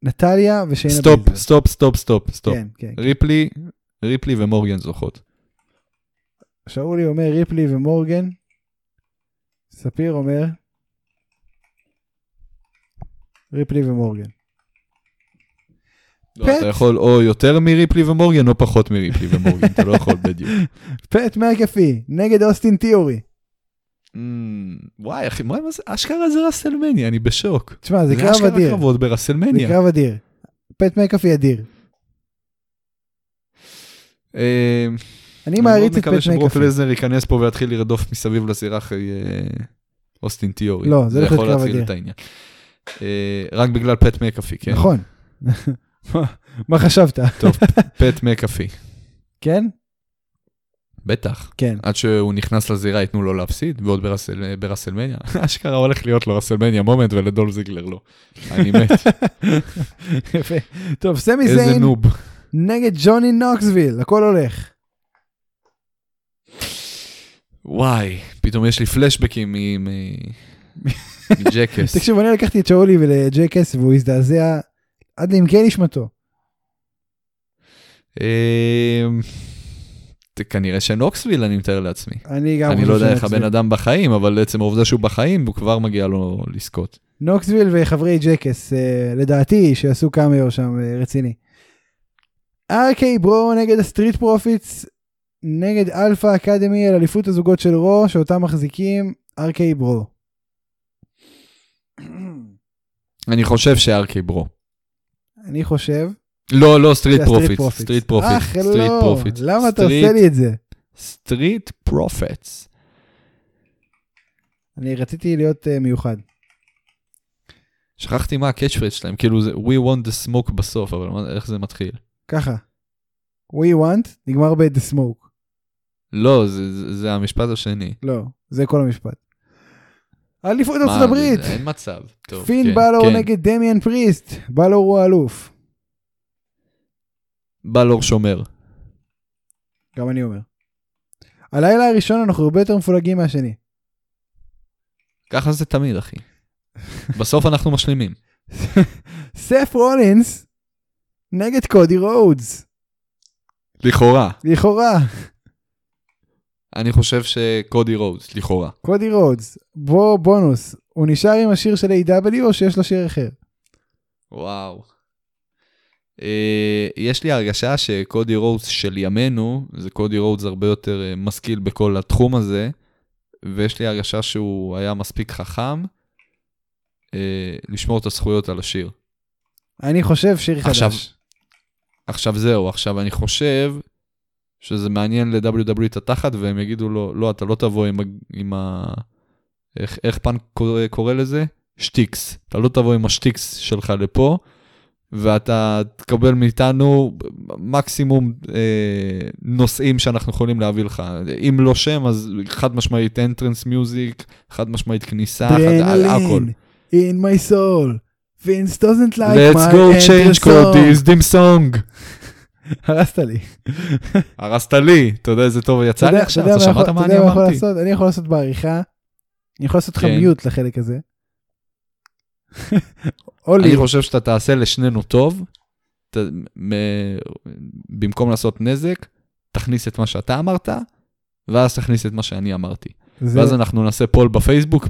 נטליה ושיינה stop, בייזלר. stop, stop, stop, stop. כן, כן. ריפלי, ריפלי ומורגן זוכות. שאולי אומר ריפלי ומורגן. ספיר אומר ריפלי ומורגן. לא, פט. אתה יכול או יותר מריפלי ומורגן או פחות מריפלי ומורגן, אתה לא יכול בדיוק. פט מקאפי נגד אוסטין תיאורי. אמ, וואי, אחי, מה זה? אשכרה זה רסלמניה, אני בשוק. תשמע, זה קרב אשכרה אדיר. קרבות זה ברסלמניה. קרב אדיר. פט מקאפי אדיר. אמ, אני אני מעריץ מאוד את מקווה פט שברוק מקאפי. לזנר ייכנס פה ויתחיל לרדוף מסביב לזירה אחרי אה, אוסטין תיאורי. לא, זה יכול להתחיל. את העניין. אה, רק בגלל פט מקאפי, כן? נכון. מה- חשבת? פט מקאפי. כן? בטח. כן. עד שהוא נכנס לזירה ייתנו לו להפסיד, ועוד ברסל, ברסלמניה. אשכרה הולך להיות לו רסלמניה moment ולדול זיגלר לא. אני מת. יפה. טוב, סמי זיין. נגד ג'וני נוקסוויל, הכל הולך. וואי, פתאום יש לי פלשבקים מג'קס. תקשיב, אני לקחתי את שאולי ולג'קס והוא הזדעזע עד לעמקי נשמתו. אמ, כנראה שנוקסוויל אני מתאר לעצמי. אני גם אני לא יודע איך. הבן אדם בחיים, אבל עצם העובדה שהוא בחיים, הוא כבר מגיע לו לזכות. נוקסוויל וחברי ג'קס, אה, לדעתי, שעשו קאמיו שם אה, רציני. ארקיי ברו נגד הסטריט פרופיטס, נגד אלפא אקדמי על אליפות הזוגות של רו, שאותם מחזיקים ארקיי ברו. אני חושב שארקי ברו. אני חושב... לא, לא, סטריט. פרופיטס. סטריט פרופיטס. אך לא. למה אתה עושה לי את זה? סטריט פרופיטס. אני רציתי להיות אה, מיוחד. שכחתי מה ה catchphrase שלהם, כאילו זה We want the smoke בסוף, אבל מה- איך זה מתחיל? ככה. We want, נגמר ב-The Smoke. לא, זה- זה זה המשפט השני. לא, זה כל המשפט. אליפות ארצות הברית. אין מצב. טוב, פין כן, בלור כן. נגד דמיאן פריסט. בלור הוא האלוף. בלור שומר. גם אני אומר. הלילה הראשון אנחנו הרבה יותר מפולגים מהשני. ככה זה תמיד, אחי. בסוף אנחנו משלימים. סף רולינס נגד קודי רודס. לכאורה. לכאורה. אני חושב שקודי רודס, לכאורה. קודי רודס. בוא בונוס. הוא נשאר עם השיר של AEW או שיש לו שיר אחר? וואו. אה, יש לי הרגשה שקודי רודס של ימינו, זה קודי רודס הרבה יותר אה, משכיל בכל התחום הזה, ויש לי הרגשה שהוא היה מספיק חכם אה, לשמור את הזכויות על השיר. אני חושב שיר חדש. עכשיו, עכשיו זהו, עכשיו אני חושב שזה מעניין ל-WWE את התחת, והם יגידו לו, לא, אתה לא תבוא עם, עם ה... איך, איך פאנק קורא, קורא לזה? שטיקס. אתה לא תבוא עם השטיקס שלך לפה, ואתה תקבל מאיתנו מקסימום אה, נושאים שאנחנו יכולים להביא לך. אם לא שם, אז חד משמעית entrance music, חד משמעית כניסה, חד, הכל. Adrenaline in my soul. Vince doesn't like Let's my go change song. Cody's dim song. הרסת לי. הרסת לי, אתה יודע איזה טוב יצא לי עכשיו, אתה שמעת מה אני אמרתי? אני יכול לעשות בעריכה. אני יכול לעשות לך כן. מיוט לחלק הזה. אני חושב שאתה תעשה לשנינו טוב, במקום לעשות נזק, תכניס את מה שאתה אמרת, ואז תכניס את מה שאני אמרתי. ואז אנחנו נעשה פול בפייסבוק,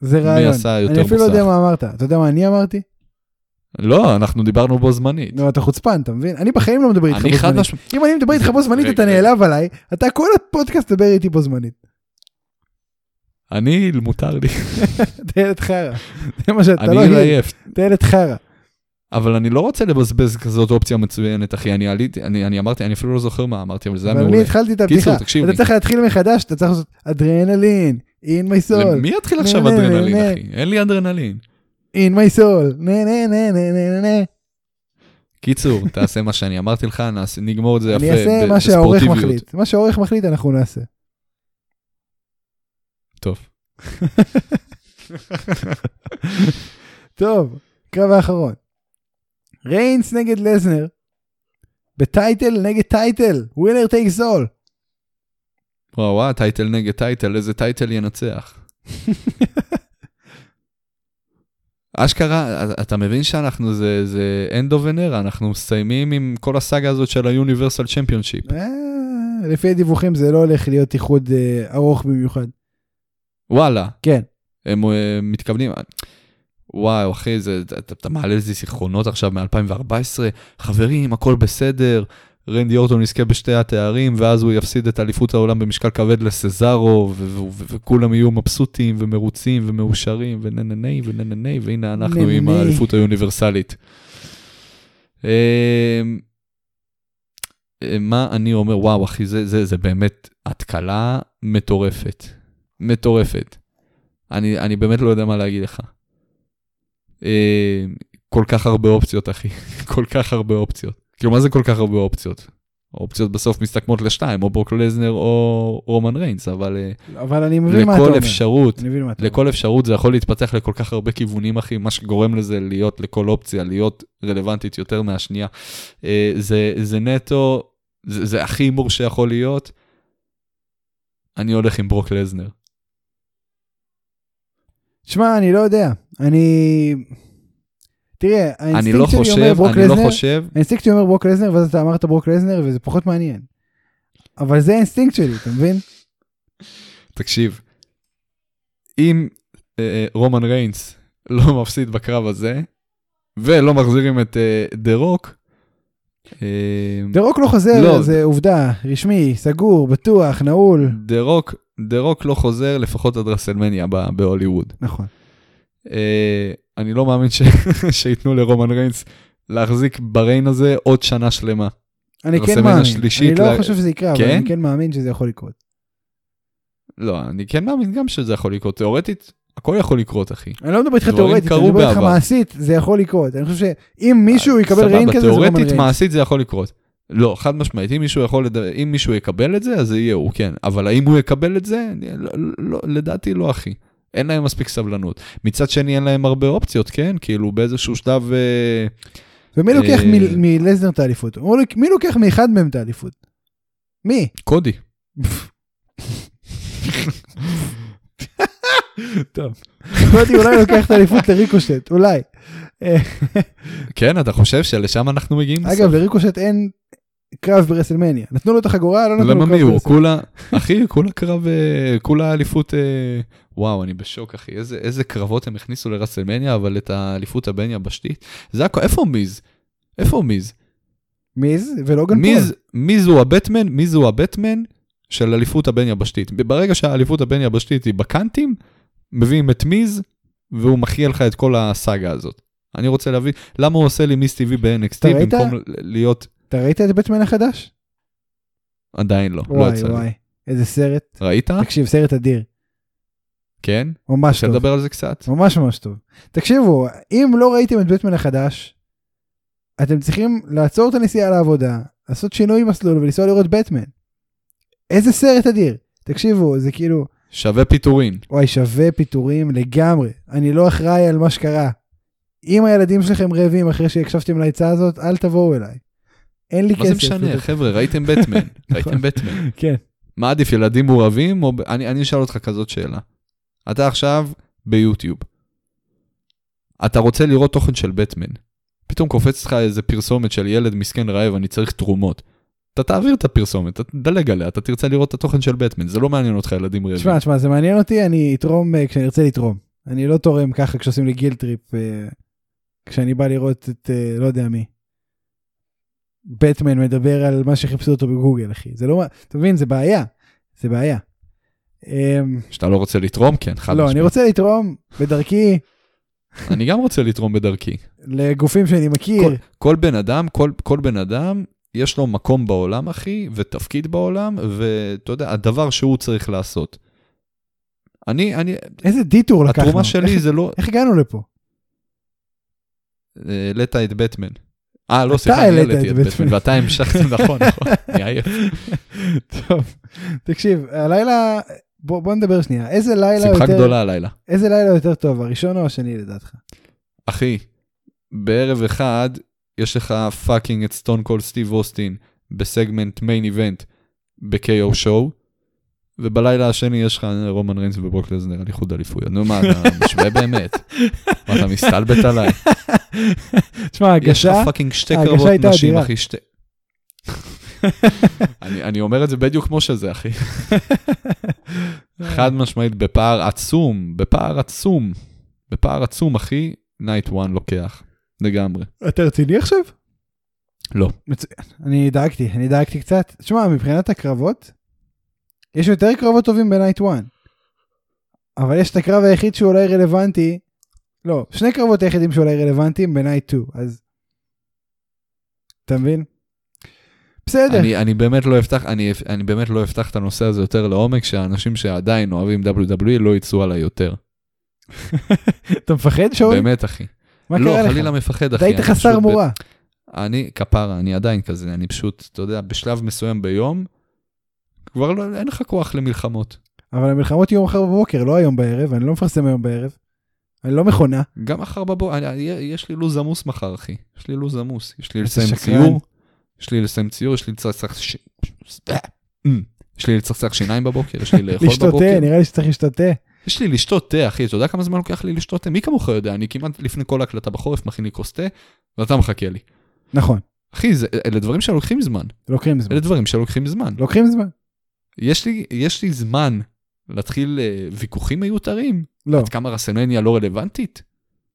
זה מי. עשה יותר אני אפילו לא יודע. מה אמרת. אתה יודע מה אני אמרתי? לא, אנחנו דיברנו בו זמנית. נו, אתה חוצפן, אתה מבין? אני בחיים לא מדבר איתך בו זמנית. משמעית, אם אני מדבר איתך בו זמנית, אתה. נעלב עליי. אתה כל הפודקאסט מדבר איתי בו זמנית. אני, מותר לי, אתה ילד חרא. זה מה שאתה לא אני ילד. אתה ילד חרא. אבל אני לא רוצה לבזבז כזאת אופציה מצוינת, אחי. אני עליתי, אני אני אמרתי, אני אפילו לא זוכר מה אמרתי, אבל זה היה אבל אני מעולה. התחלתי את הבדיחה. אתה לי. צריך להתחיל מחדש, אתה צריך לעשות אדרנלין, in my soul, מי יתחיל עכשיו אדרנלין. אחי? אין לי אדרנלין. In my soul, נה נה נה נה נה נה נה. קיצור, תעשה מה שאני אמרתי לך, נעשה- נגמור את זה יפה. אני אעשה מה שהעורך בספורטיביות. מחליט. מה שהעורך מחליט אנחנו נעשה. טוב. טוב, קרב האחרון. ריינס נגד לזנר. ב title נגד title. Winner takes all. וואו וואו, title נגד title, איזה title ינצח. אשכרה, אתה מבין שאנחנו, זה, זה end of an era, אנחנו מסיימים עם כל הסאגה הזאת של ה-Universal Championship. אה, לפי הדיווחים זה לא הולך להיות איחוד אה, ארוך במיוחד. וואלה, כן. הם אה, מתכוונים, וואו אחי, זה, אתה, אתה מעלה איזה זיכרונות עכשיו מ-2014, חברים, הכל בסדר, רנדי אורטון יזכה בשתי התארים, ואז הוא יפסיד את אליפות העולם במשקל כבד לסזארו, וכולם יהיו מבסוטים ומרוצים ומאושרים, וננני וננני, והנה אנחנו עם. האליפות האוניברסלית. אה, אה, מה אני אומר, וואו אחי, זה, זה, זה באמת התקלה מטורפת. מטורפת. אני, אני באמת לא יודע מה להגיד לך. אה, כל כך הרבה אופציות, אחי. כל כך הרבה אופציות. כאילו, מה זה כל כך הרבה אופציות? האופציות בסוף מסתכמות לשתיים, או ברוק לזנר או רומן ריינס, אבל אה, אבל אני מבין מה אתה אומר. אפשרות, אני מבין מה אתה אומר. לכל אפשרות זה יכול להתפתח לכל כך הרבה כיוונים, אחי, מה שגורם לזה להיות, לכל אופציה, להיות רלוונטית יותר מהשנייה. אה, זה, זה נטו, זה, זה הכי הימור שיכול להיות. אני הולך עם ברוק לזנר. שמע, אני לא יודע. אני... תראה, אני לא האינסטינקט שלי אומר חושב, ברוק אני לא לזנר, חושב, האינסטינקט שלי אומר ברוק לזנר, ואז אתה אמרת ברוק לזנר, וזה פחות מעניין. אבל זה האינסטינקט שלי, אתה מבין? תקשיב, אם אה, אה, רומן ריינס לא מפסיד בקרב הזה, ולא מחזירים את אה, דה רוק, דה רוק לא חוזר, לא. זה עובדה, רשמי, סגור, בטוח, נעול. דה רוק, דה רוק לא חוזר לפחות עד רסלמניה בהוליווד. נכון. אני לא מאמין ש... שייתנו לרומן ריינס להחזיק ב reign הזה עוד שנה שלמה. אני כן מאמין. אני לא ל- חושב שזה יקרה, אבל כן? אני כן מאמין שזה יכול לקרות. לא, אני כן מאמין גם שזה יכול לקרות. תיאורטית, הכל יכול לקרות, אחי. אני לא מדבר איתך תיאורטית, אני מדבר איתך. מעשית, זה יכול לקרות. אני חושב שאם מישהו יקבל reign כזה, זה רומן תיאורטית, ריינס. מעשית זה יכול לקרות. לא, חד משמעית, אם מישהו יכול. אם מישהו יקבל את זה, אז זה יהיה הוא, כן. אבל האם הוא יקבל את זה? אני, לא, לא, לדעתי לא, אחי. אין להם מספיק סבלנות. מצד שני, אין להם הרבה אופציות, כן? כאילו, באיזשהו שלב... אה, ומי לוקח אה, מלזנר את האליפות? מי לוקח מאחד מהם את האליפות? מי? קודי. טוב. קודי אולי לוקח את האליפות לריקושט, אולי. כן, אתה חושב שלשם אנחנו מגיעים? אגב, לריקושט אין קרב ברסלמניה. נתנו לו את החגורה, לא נתנו לו למה קרב מי הוא? ברסלמניה. כולה, אחי, כולה קרב, אה, כולה אליפות, וואו, אני בשוק, אחי, איזה, איזה קרבות הם הכניסו לרסלמניה, אבל את האליפות הבין יבשתית, זה הכל, איפה מיז? איפה מיז? מיז ולוגן פול. מיז, מיז הוא הבטמן, מיז הוא הבטמן של אליפות הבין יבשתית. ברגע שהאליפות הבין יבשתית היא בקאנטים, מביאים את מיז, והוא מכריע לך את כל הסאגה הזאת. אני רוצה להבין, למה הוא עושה לי מיס טבעי ב-NXT? במקום להיות, אתה ראית את בטמן החדש? עדיין לא, לא וואי יצא לי. וואי, איזה סרט. ראית? תקשיב, סרט אדיר. כן? ממש אפשר טוב. לדבר על זה קצת? ממש ממש טוב. תקשיבו, אם לא ראיתם את בטמן החדש, אתם צריכים לעצור את הנסיעה לעבודה, לעשות שינוי מסלול ולנסוע לראות בטמן. איזה סרט אדיר. תקשיבו, זה כאילו, שווה פיטורין. וואי, שווה פיטורים לגמרי. אני לא אחראי על מה שקרה. אם הילדים שלכם רעבים אחרי שהקשבתם לעצה הזאת, אל תבואו אליי. אין לי מה כסף. זה משנה, חבר'ה, ראיתם בטמן, ראיתם בטמן. כן. מה עדיף, ילדים מעורבים, או... אני אני אשאל אותך כזאת שאלה. אתה עכשיו ביוטיוב. אתה רוצה לראות תוכן של בטמן. פתאום קופץ לך איזה פרסומת של ילד מסכן רעב, אני צריך תרומות. אתה תעביר את הפרסומת, אתה תדלג עליה, אתה תרצה לראות את התוכן של בטמן, זה לא מעניין אותך ילדים רעבים. תשמע, תשמע, זה מעניין אותי, אני אתרום אה, כשאני ארצה לתרום. אני לא תורם ככה כשעושים לי guilt trip, אה, כשאני בא לראות את, אה, לא יודע מי. בטמן מדבר על מה שחיפשו אותו בגוגל, אחי. זה לא, אתה מבין, זה בעיה. זה בעיה. אמ, שאתה לא רוצה לתרום, כן, חד לא, משמעית. אני רוצה לתרום בדרכי אני גם רוצה לתרום בדרכי. לגופים שאני מכיר. כל, כל בן אדם, כל, כל בן אדם, יש לו מקום בעולם, אחי, ותפקיד בעולם, ואתה יודע, הדבר שהוא צריך לעשות. אני, אני, איזה detour לקחנו. התרומה שלי איך- זה לא, איך הגענו לפה? אה, העלית את בטמן. אה, לא, סליחה, אני העלית העליתי את. בטמן, ואתה המשכת, נכון, נכון, אני עייף. טוב, תקשיב, הלילה, בוא, בוא נדבר שנייה. איזה לילה שמחה יותר, גדולה הלילה. איזה לילה יותר טוב, הראשון או השני לדעתך? אחי, בערב אחד, יש לך פאקינג את סטון קול סטיב אוסטין בסגמנט main event ב-KO show, ובלילה השני יש לך רומן ריינס וברוק לזנר על איחוד אליפויות. נו מה, אתה משווה באמת? מה, אתה מסתלבט עליי? תשמע, יש לך הגשה, fucking שתי קרבות נשים. אחי, שתי... אני, אני אומר את זה בדיוק כמו שזה, אחי. חד משמעית, בפער עצום, בפער עצום, בפער עצום, אחי, night one לוקח, לגמרי. אתה רציני עכשיו? לא. מצוין. אני דאגתי, אני דאגתי קצת. תשמע, מבחינת הקרבות, יש יותר קרבות טובים בנייט 1. אבל יש את הקרב היחיד שהוא אולי רלוונטי, לא, שני קרבות היחידים שאולי רלוונטיים בנייט 2, אז... אתה מבין? בסדר. אני, אני באמת לא אפתח, אני, אני באמת לא אפתח את הנושא הזה יותר לעומק, שהאנשים שעדיין אוהבים WWE לא יצאו עליי יותר. אתה מפחד שאול? באמת, אחי. מה לא, קרה לך? חלילה מפחד, אתה אחי. היית חסר פשוט ב- מורה. אני, כפרה, אני עדיין כזה, אני פשוט, אתה יודע, בשלב מסוים ביום, כבר לא, אין לך כוח למלחמות. אבל המלחמות יהיו מחר בבוקר, לא היום בערב, אני לא מפרסם היום בערב. אני לא מכונה. גם מחר בבוקר, יש לי לו"ז עמוס מחר, אחי. יש לי לו"ז עמוס. יש לי לסיים. ציור, יש לי לסיים ציור, יש לי לצחצח ש... יש לי לצחצח שיניים בבוקר, יש לי לאכול לשתות בבוקר. תה, נראה לי שצריך לשתות תה. יש לי לשתות תה, אחי, אתה יודע כמה זמן לוקח לי לשתות תה? מי כמוך יודע, אני כמעט לפני כל הקלטה בחורף מכין לי כוס תה, ואתה מחכה לי. נכון, אחי, זה- אלה דברים שלוקחים זמן. לוקחים זמן. אלה דברים שלוקחים זמן. לוקחים זמן. יש לי, יש לי זמן להתחיל אה, ויכוחים מיותרים? לא, עד כמה רסלמניה לא רלוונטית?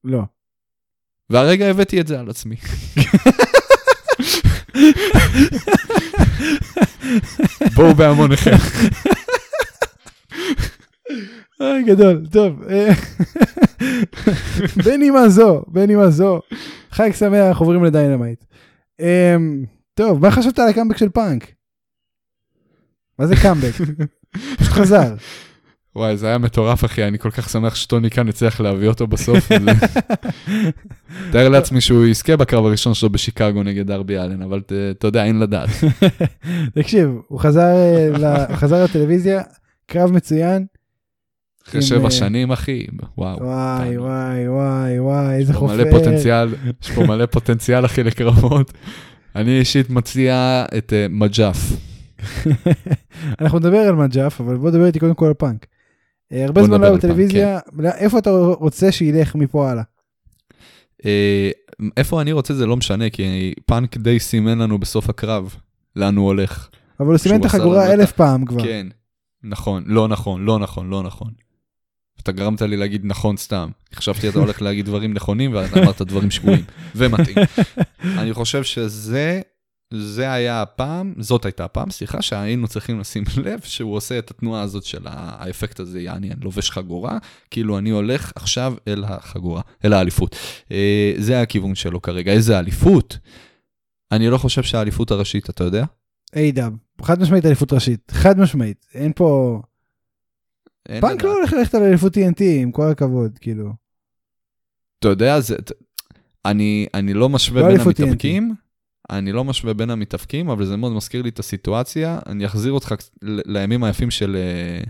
לא. והרגע הבאתי את זה על עצמי. בואו בהמוניכם. אוי, גדול, טוב. בנימה זו, בנימה זו. חג שמח, עוברים ל Dynamite. אמ, טוב, מה חשבת על הקאמבק של פאנק? מה זה קאמבק? פשוט חזר. וואי, זה היה מטורף, אחי, אני כל כך שמח שטוני קאן הצליח להביא אותו בסוף. תארתי לעצמי שהוא יזכה בקרב הראשון שלו בשיקגו נגד דרבי אלן, אבל אתה יודע, אין לדעת. תקשיב, הוא חזר אה, הוא חזר לטלוויזיה, קרב מצוין. אחרי שבע אה, שנים, אחי, וואו. וואי. וואי, וואי, וואי, איזה יש פה חופר. מלא פוטנציאל, יש פה מלא פוטנציאל, אחי, לקרבות. אני אישית מציע את אה, מג'אף. אנחנו נדבר על מג'אף, אבל בוא נדבר איתי קודם כל על פאנק. אה, הרבה זמן לא היה בטלוויזיה, איפה אתה רוצה שילך מפה הלאה? אה, איפה אני רוצה זה לא משנה, כי פאנק די סימן לנו בסוף הקרב לאן הוא הולך. אבל הוא סימן את החגורה אלף ה- פעם כבר. כן, נכון, לא נכון, לא נכון, לא נכון. אתה גרמת לי להגיד נכון סתם. חשבתי אתה הולך להגיד דברים נכונים ואתה אמרת דברים שגויים ומתאים. אני חושב שזה, זה היה הפעם, זאת הייתה הפעם, סליחה, שהיינו צריכים לשים לב שהוא עושה את התנועה הזאת של האפקט הזה, יעני, אני לובש חגורה, כאילו אני הולך עכשיו אל החגורה, אל האליפות. אה, זה הכיוון שלו כרגע. איזה אליפות? אני לא חושב שהאליפות הראשית, אתה יודע? איי-דאב, חד משמעית אליפות ראשית, חד משמעית, אין פה... פאנק. לא הולך ללכת על אליפות TNT, עם כל הכבוד, כאילו. אתה יודע, זה, אני, אני לא משווה לא בין המתאבקים, אני לא משווה בין המתאבקים, אבל זה מאוד מזכיר לי את הסיטואציה. אני אחזיר אותך לימים היפים של, אה,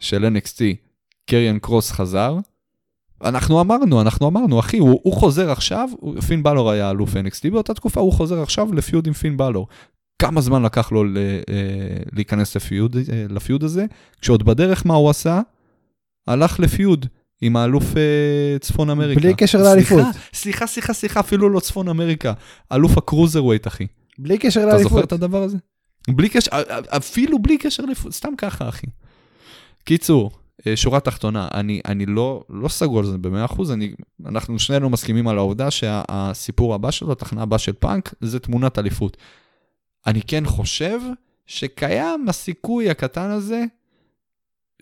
של NXT. קריאן קרוס חזר. אנחנו אמרנו, אנחנו אמרנו, אחי, הוא, הוא חוזר עכשיו, פין בלור היה אלוף NXT באותה תקופה, הוא חוזר עכשיו לפיוד עם פין בלור. כמה זמן לקח לו ל, אה, להיכנס לפיוד, אה, לפיוד הזה? כשעוד בדרך מה הוא עשה? הלך לפיוד עם האלוף אה, צפון אמריקה. בלי קשר לאליפות. סליחה, סליחה, סליחה, אפילו לא צפון אמריקה. אלוף הקרוזר ווייט, אחי. בלי קשר אתה זוכר לאליפות. את הדבר הזה? בלי קשר, אפילו בלי קשר לאליפות, סתם ככה, אחי. קיצור, אה, שורה תחתונה, אני, אני לא, לא סגור על זה במאה אחוז, אני, אנחנו שנינו מסכימים על העובדה שהסיפור הבא שלו, התחנה הבאה של פאנק, זה תמונת אליפות. אני כן חושב שקיים הסיכוי הקטן הזה,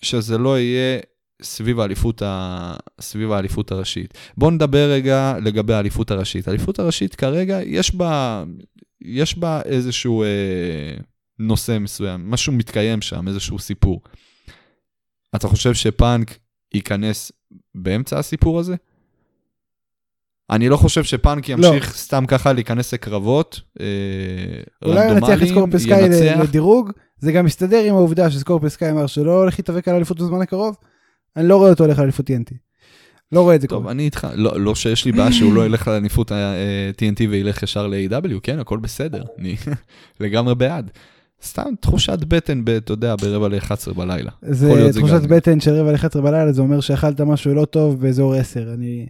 שזה לא יהיה סביב האליפות, ה... סביב האליפות הראשית. בואו נדבר רגע לגבי האליפות הראשית. האליפות הראשית כרגע, יש בה, יש בה איזשהו אה, נושא מסוים, משהו מתקיים שם, איזשהו סיפור. אתה חושב שפאנק ייכנס באמצע הסיפור הזה? אני לא חושב שפאנק ימשיך לא. סתם ככה להיכנס לקרבות אה, אולי הוא ינצח את סקורפיוס סקאי ינצח. לדירוג, זה גם מסתדר עם העובדה שסקורפיוס סקאי אמר שלא הולך להתאבק על אליפות בזמן הקרוב. אני לא רואה אותו הולך על אליפות TNT. לא רואה את זה טוב, קורה. אני איתך, לא, לא שיש לי בעיה שהוא לא ילך לאליפות ה-TNT וילך ישר ל-AW, כן, הכל בסדר, אני לגמרי בעד. סתם תחושת בטן, אתה יודע, ברבע ל-11 בלילה. זה תחושת. בטן של רבע ל-11 בלילה, זה אומר שאכלת משהו לא טוב באזור 10. אני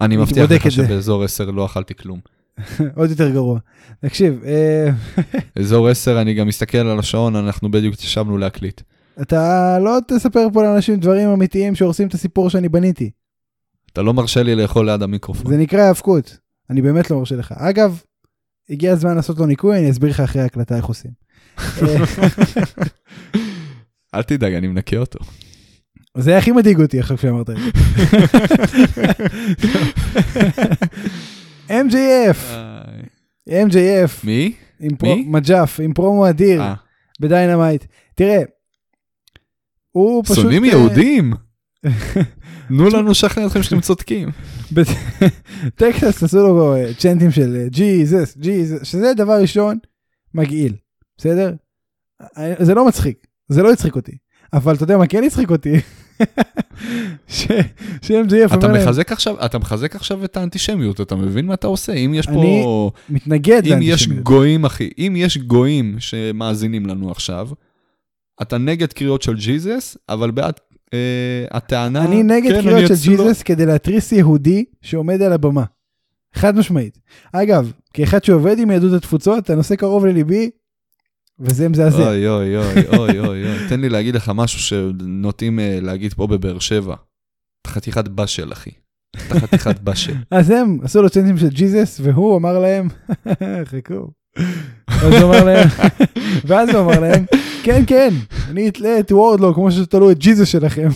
אני מבטיח לך. שבאזור 10 לא אכלתי כלום. עוד יותר גרוע. תקשיב, אה, אזור 10, אני גם מסתכל על השעון, אנחנו בדיוק ישבנו להקליט. אתה לא תספר פה לאנשים דברים אמיתיים שהורסים את הסיפור שאני בניתי. אתה לא מרשה לי לאכול ליד המיקרופון. זה נקרא האבקות. אני באמת לא מרשה לך. אגב, הגיע הזמן לעשות לו ניקוי, אני אסביר לך אחרי ההקלטה איך עושים. אל תדאג, אני מנקה אותו. זה הכי מדאיג אותי עכשיו כשאמרת את זה. MJF, MJF, מי? מי? מג'ף, עם פרומו אדיר, אה, ב Dynamite. תראה, הוא פשוט... שונאים אה, יהודים? תנו לנו לשכנע אתכם שאתם צודקים. בטקסס עשו לו אה, צ'נטים של ג'יזוס, ג'יזוס, שזה דבר ראשון מגעיל, בסדר? אה, זה לא מצחיק, זה לא הצחיק אותי. אבל אתה יודע מה כן הצחיק אותי? ש-MJF אתה מחזק עכשיו, אתה מחזק עכשיו את האנטישמיות, אתה מבין מה אתה עושה? אם יש אני פה, מתנגד אם יש לאנטישמיות. גויים, אחי, אם יש גויים שמאזינים לנו עכשיו, אתה נגד קריאות של ג'יזוס, אבל בעד אה, הטענה... אני נגד כן, קריאות אני של ג'יזוס כדי להתריס יהודי שעומד על הבמה. חד משמעית. אגב, כאחד שעובד עם יהדות התפוצות, הנושא קרוב לליבי, וזה מזעזע. אוי אוי אוי אוי אוי אוי, תן לי להגיד לך משהו שנוטים אה, להגיד פה בבאר שבע. חתיכת באשל, אחי. אתה חתיכת באשל. אז הם עשו לו צ'נטים של ג'יזוס, והוא אמר להם, חכו. אז הוא אמר להם, ואז הוא אמר להם, כן, כן, אני אתלה את וורדלו כמו שתלו את ג'יזוס שלכם.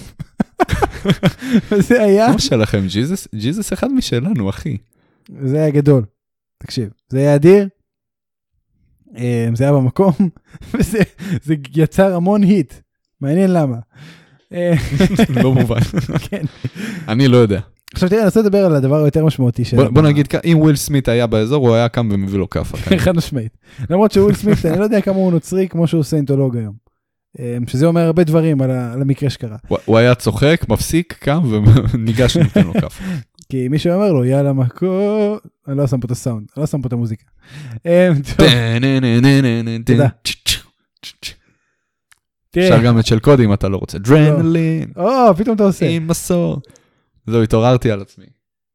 וזה היה, מה שלכם, ג'יזוס? ג'יזוס אחד משלנו, אחי. זה היה גדול. תקשיב, זה היה אדיר, אה, זה היה במקום, וזה זה יצר המון היט, מעניין למה. אה, לא מובן. כן. אני לא יודע. עכשיו תראה, אני רוצה לדבר על הדבר היותר משמעותי של... בוא נגיד, אם וויל סמית היה באזור, הוא היה קם ומביא לו כאפה. חד משמעית. למרות שוויל סמית, אני לא יודע כמה הוא נוצרי כמו שהוא סיינטולוג היום. אה, שזה אומר הרבה דברים על המקרה שקרה. הוא- היה צוחק, מפסיק, קם וניגש ונותן לו כאפה. כי מישהו אומר לו, יאללה מכות, אני לא שם פה את הסאונד, אני לא שם פה את המוזיקה. תודה. אפשר גם את של קודי אם אתה לא רוצה. דרנלין, או, פתאום אתה עושה. in my soul. זהו, התעוררתי על עצמי.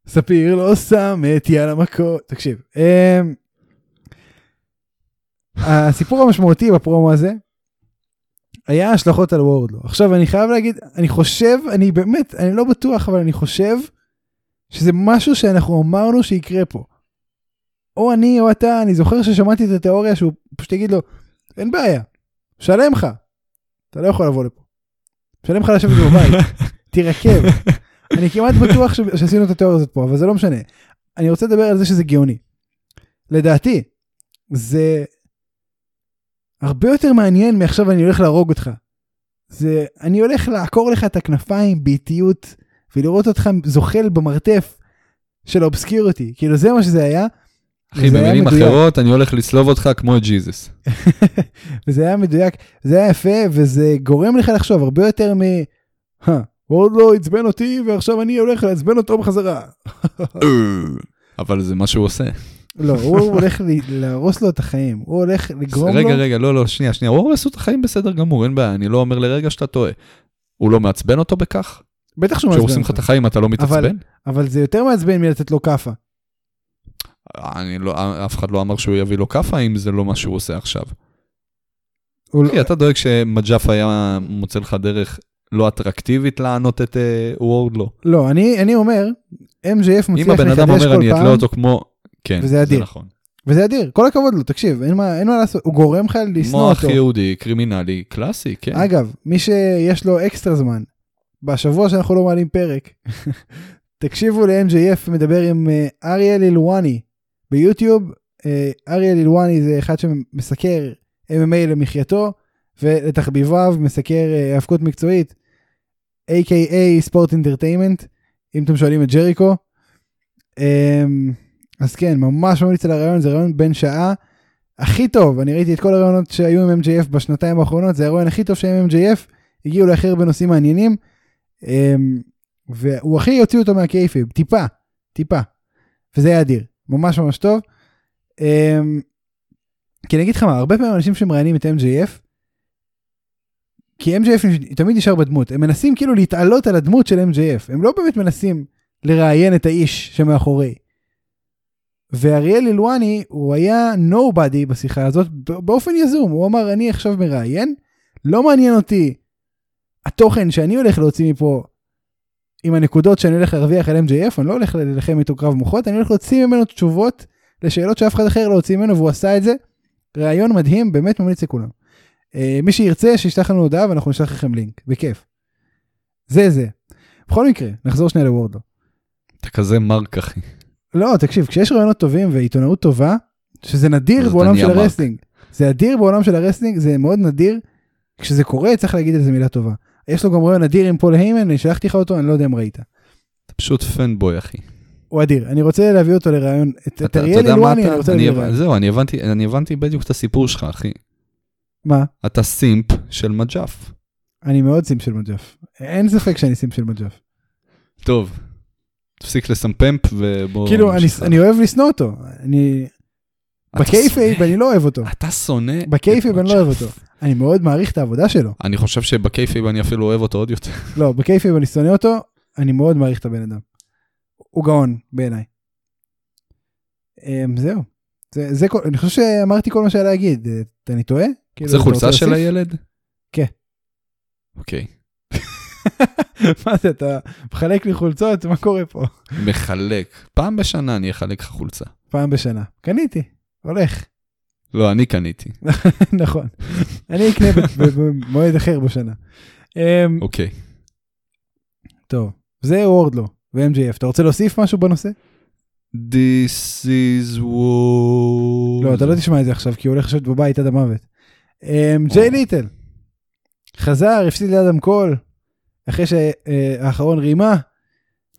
ספיר לא שם את יאללה מכות. תקשיב, אמ, הסיפור המשמעותי בפרומו הזה היה השלכות על וורדלו. עכשיו אני חייב להגיד, אני חושב, אני באמת, אני לא בטוח, אבל אני חושב שזה משהו שאנחנו אמרנו שיקרה פה. או אני או אתה, אני זוכר ששמעתי את התיאוריה שהוא פשוט יגיד לו, אין בעיה, שלם לך, אתה לא יכול לבוא לפה. שלם לך לשבת בבית, תירקב. אני כמעט בטוח ש... שעשינו את התיאוריה הזאת פה, אבל זה לא משנה. אני רוצה לדבר על זה שזה גאוני. לדעתי, זה הרבה יותר מעניין מעכשיו אני הולך להרוג אותך. זה, אני הולך לעקור לך את הכנפיים באיטיות, ולראות אותך זוחל במרתף של ה obscurity. כאילו זה מה שזה היה. אחי, במילים. אחרות, אני הולך לצלוב אותך כמו את ג'יזוס. וזה היה מדויק, זה היה יפה, וזה גורם לך לחשוב הרבה יותר מ... "הא, הוא עוד לא עצבן אותי, ועכשיו אני הולך לעצבן אותו בחזרה. אבל זה מה שהוא עושה. לא, הוא הולך להרוס לו את החיים, הוא הולך לגרום רגע, לו... רגע, לא, לא, שנייה, שנייה, הוא הורס לו את החיים בסדר גמור, אין בעיה, אני לא אומר לרגע שאתה טועה. הוא לא מעצבן אותו בכך? בטח שהוא כשהורסים מעצבן לך את אותו, החיים אתה לא מתעצבן? אבל זה יותר מעצבן מלתת לו כאפה. אני לא, אף אחד לא אמר שהוא יביא לו כאפה אם זה לא מה שהוא עושה עכשיו. הוא לא- אחי, אתה דואג שמג'אף היה מוצא לך דרך לא אטרקטיבית לענות את אה, וורדלו? לא, אני אני אומר, MJF אם מצליח הבן אדם לחדש אומר כל אני אתלה פעם, אותו כמו... כן, וזה זה אדיר. נכון. וזה אדיר, כל הכבוד לו, תקשיב, אין מה אין מה לעשות, הוא גורם לך לשנוא מוח אותו. יהודי, קרימינלי, קלאסי, כן. אגב, מי שיש לו אקסטרה זמן, בשבוע שאנחנו לא מעלים פרק, תקשיבו ל-MJF מדבר עם אה, אריאל אילואני ביוטיוב. אה, אריאל אילואני זה אחד שמסקר MMA למחייתו, ולתחביביו מסקר אה, האבקות מקצועית, a.k.a ספורט אינטרטיימנט, אם אתם שואלים את ג'ריקו. אמ, אז כן, ממש ממליץ על הרעיון, זה רעיון בן שעה. הכי טוב, אני ראיתי את כל הרעיונות שהיו עם MJF בשנתיים האחרונות, זה הרעיון הכי טוב שהיה עם MJF, הגיעו להכי הרבה נושאים מעניינים, אמ, והוא הכי הוציא אותו מהקייפיב, טיפה, טיפה, וזה היה אדיר, ממש ממש טוב. אמ, כי אני אגיד לך מה, הרבה פעמים אנשים שמראיינים את MJF, כי MJF תמיד נשאר בדמות, הם מנסים כאילו להתעלות על הדמות של MJF, הם לא באמת מנסים לראיין את האיש שמאחורי. ואריאל אילואני הוא היה nobody בשיחה הזאת באופן יזום הוא אמר אני עכשיו מראיין לא מעניין אותי התוכן שאני הולך להוציא מפה עם הנקודות שאני הולך להרוויח על MJF אני לא הולך להילחם איתו קרב מוחות אני הולך להוציא ממנו תשובות לשאלות שאף אחד אחר לא הוציא ממנו והוא עשה את זה. ראיון מדהים באמת ממליץ לכולם. אה, מי שירצה שישלח לנו הודעה ואנחנו נשלח לכם לינק בכיף. זה זה. בכל מקרה נחזור שנייה לוורדו. אתה כזה מרק, אחי. לא, תקשיב, כשיש רעיונות טובים ועיתונאות טובה, שזה נדיר בעולם של. ה wrestling. זה אדיר בעולם של ה wrestling, זה מאוד נדיר. כשזה קורה צריך להגיד על זה מילה טובה. יש לו גם ריאיון אדיר עם פול היימן, אני שלחתי לך אותו, אני לא יודע אם ראית. אתה פשוט fanboy, אחי. הוא אדיר, אני רוצה להביא אותו לריאיון, את, אריאל הלוואני אני? רוצה להביא לריאיון. זהו, אני הבנתי בדיוק את הסיפור שלך, אחי. מה? אתה simp של מג'אף. אני מאוד simp של מג'ף. אין ספק שאני simp של מג'ף. טוב, תפסיק לסמפמפ ובוא... כאילו, אני- אני אוהב לשנוא אותו. אני... ב kayfabe אני לא אוהב אותו. אתה שונא... ב kayfabe אני לא אוהב מג'אף. אותו. אני מאוד מעריך את העבודה שלו. אני חושב שב kayfabe אני אפילו אוהב אותו עוד יותר. לא, ב kayfabe אני שונא אותו, אני מאוד מעריך את הבן אדם. הוא גאון בעיניי. אמ, זהו. זה, זה כל, אני חושב שאמרתי כל מה שהיה להגיד. אה, אני טועה? כאילו, זה חולצה של? הילד? כן. אוקיי. מה זה, אתה מחלק לי חולצות? מה קורה פה? מחלק. פעם בשנה אני אחלק לך חולצה. פעם בשנה. קניתי, הולך. לא, אני קניתי. נכון. אני אקנה במועד אחר בשנה. אמ, אוקיי. טוב, זה וורדלו ו-MJF. אתה רוצה להוסיף משהו בנושא? This is war. לא, אתה לא תשמע את זה עכשיו, כי הוא הולך לשבת בבית עד המוות. אמ, ג'יי ליטל. חזר, הפסיד לאדם קול. אחרי שהאחרון רימה,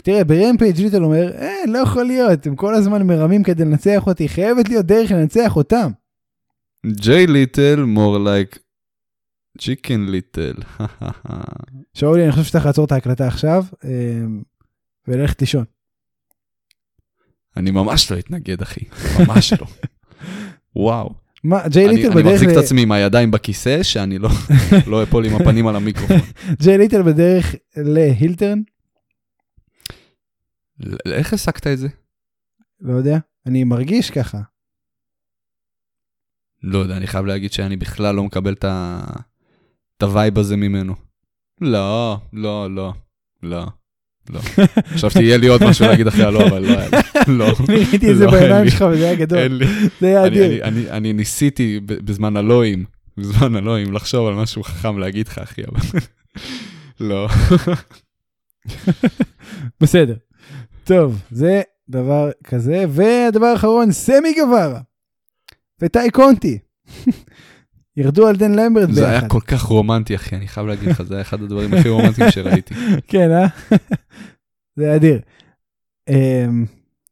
תראה, ב Rampage ליטל אומר, אה, לא יכול להיות, הם כל הזמן מרמים כדי לנצח אותי, חייבת להיות דרך לנצח אותם. ג'יי ליטל, more like Chicken Little. שאולי, אני חושב שצריך לעצור את ההקלטה עכשיו, אה, וללכת לישון. אני ממש לא אתנגד, אחי, ממש לא. וואו. מה, ג'יי אני ליטל אני בדרך מחזיק את עצמי עם הידיים בכיסא, שאני לא לא אפול עם הפנים על המיקרופון. ג'יי ליטל בדרך ל heel turn, איך הסקת את זה? לא יודע, אני מרגיש ככה. לא יודע, אני חייב להגיד שאני בכלל לא מקבל. את ה vibe הזה ממנו. לא, לא, לא, לא, לא. חשבתי יהיה לי עוד משהו להגיד אחרי הלא, אבל לא היה לי. לא. ראיתי את זה לא, אין בעיניים. שלך וזה היה גדול, אין לי. זה היה אדיר. אני- ניסיתי בזמן הלואים, בזמן הלואים, לחשוב על משהו חכם להגיד לך, אחי, אבל... לא. בסדר. טוב, זה דבר כזה, והדבר האחרון, סמי גווארה וטאי קונטי. ירדו על דן למברט זה היה ביחד. כל כך רומנטי, אחי, אני חייב להגיד לך, זה היה אחד הדברים הכי רומנטיים שראיתי. כן, אה? זה היה אדיר. אמ,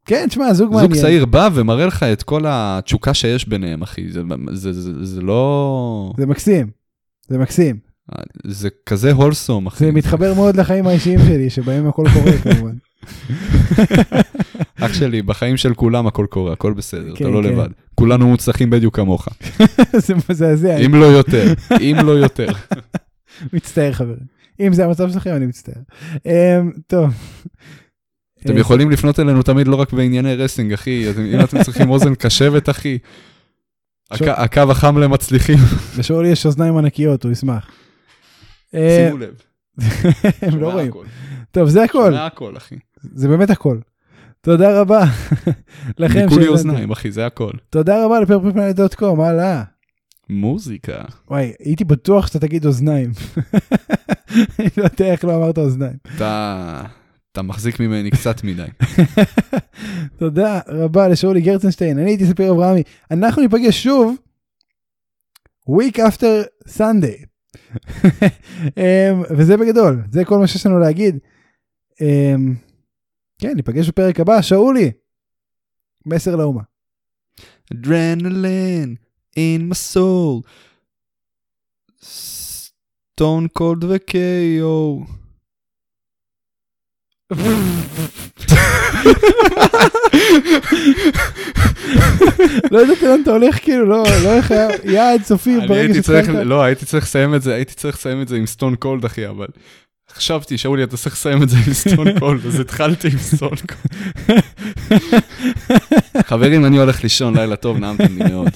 כן, תשמע, זוג מעניין. זוג צעיר בא ומראה לך את כל התשוקה שיש ביניהם, אחי. זה, זה, זה, זה לא... זה מקסים, זה מקסים. זה כזה הולסום, אחי. זה מתחבר מאוד לחיים האישיים שלי, שבהם הכל קורה כמובן. אח שלי, בחיים של כולם הכל קורה, הכל בסדר, כן, אתה לא כן. לבד. כולנו מוצלחים בדיוק כמוך. זה מזעזע, אם לא יותר, אם לא יותר. מצטער חברים. אם זה המצב שלכם, אני מצטער. אמ, טוב. אתם אה, יכולים לפנות אלינו תמיד לא רק בענייני רסינג, אחי. אם אתם צריכים אוזן קשבת, אחי. הקו החם למצליחים, לשאולי יש אוזניים ענקיות, הוא ישמח. אה, שימו לב. הם לא רואים. טוב, זה הכל, שומע הכל, אחי. זה באמת הכל. תודה רבה לכם. ניקו לי שהאזנתם. אוזניים, אחי, זה הכל. תודה רבה לפרפלפלנט.קום, הלאה. מוזיקה. וואי, הייתי בטוח שאתה תגיד אוזניים. אני לא יודע איך לא אמרת אוזניים. אתה... אתה מחזיק ממני קצת מדי. תודה רבה לשאולי גרצנשטיין, אני הייתי ספיר אברהמי. אנחנו ניפגש שוב, week after Sunday. אמ, וזה בגדול, זה כל מה שיש לנו להגיד. כן, ניפגש בפרק הבא, שאולי. מסר לאומה. Adrenaline in my soul. Stone cold ו-KO. לא ידעתי לאן אתה הולך, כאילו, לא, לא איך היה יעד סופי ברגע שהתחלת. לא, הייתי צריך לסיים את זה, הייתי צריך לסיים את זה עם סטון קולד, אחי, אבל חשבתי, שאולי, אתה צריך לסיים את זה עם סטון קולד, אז התחלתי עם סטון קולד. חברים, אני הולך לישון, לילה טוב, נעמתם לי מאוד.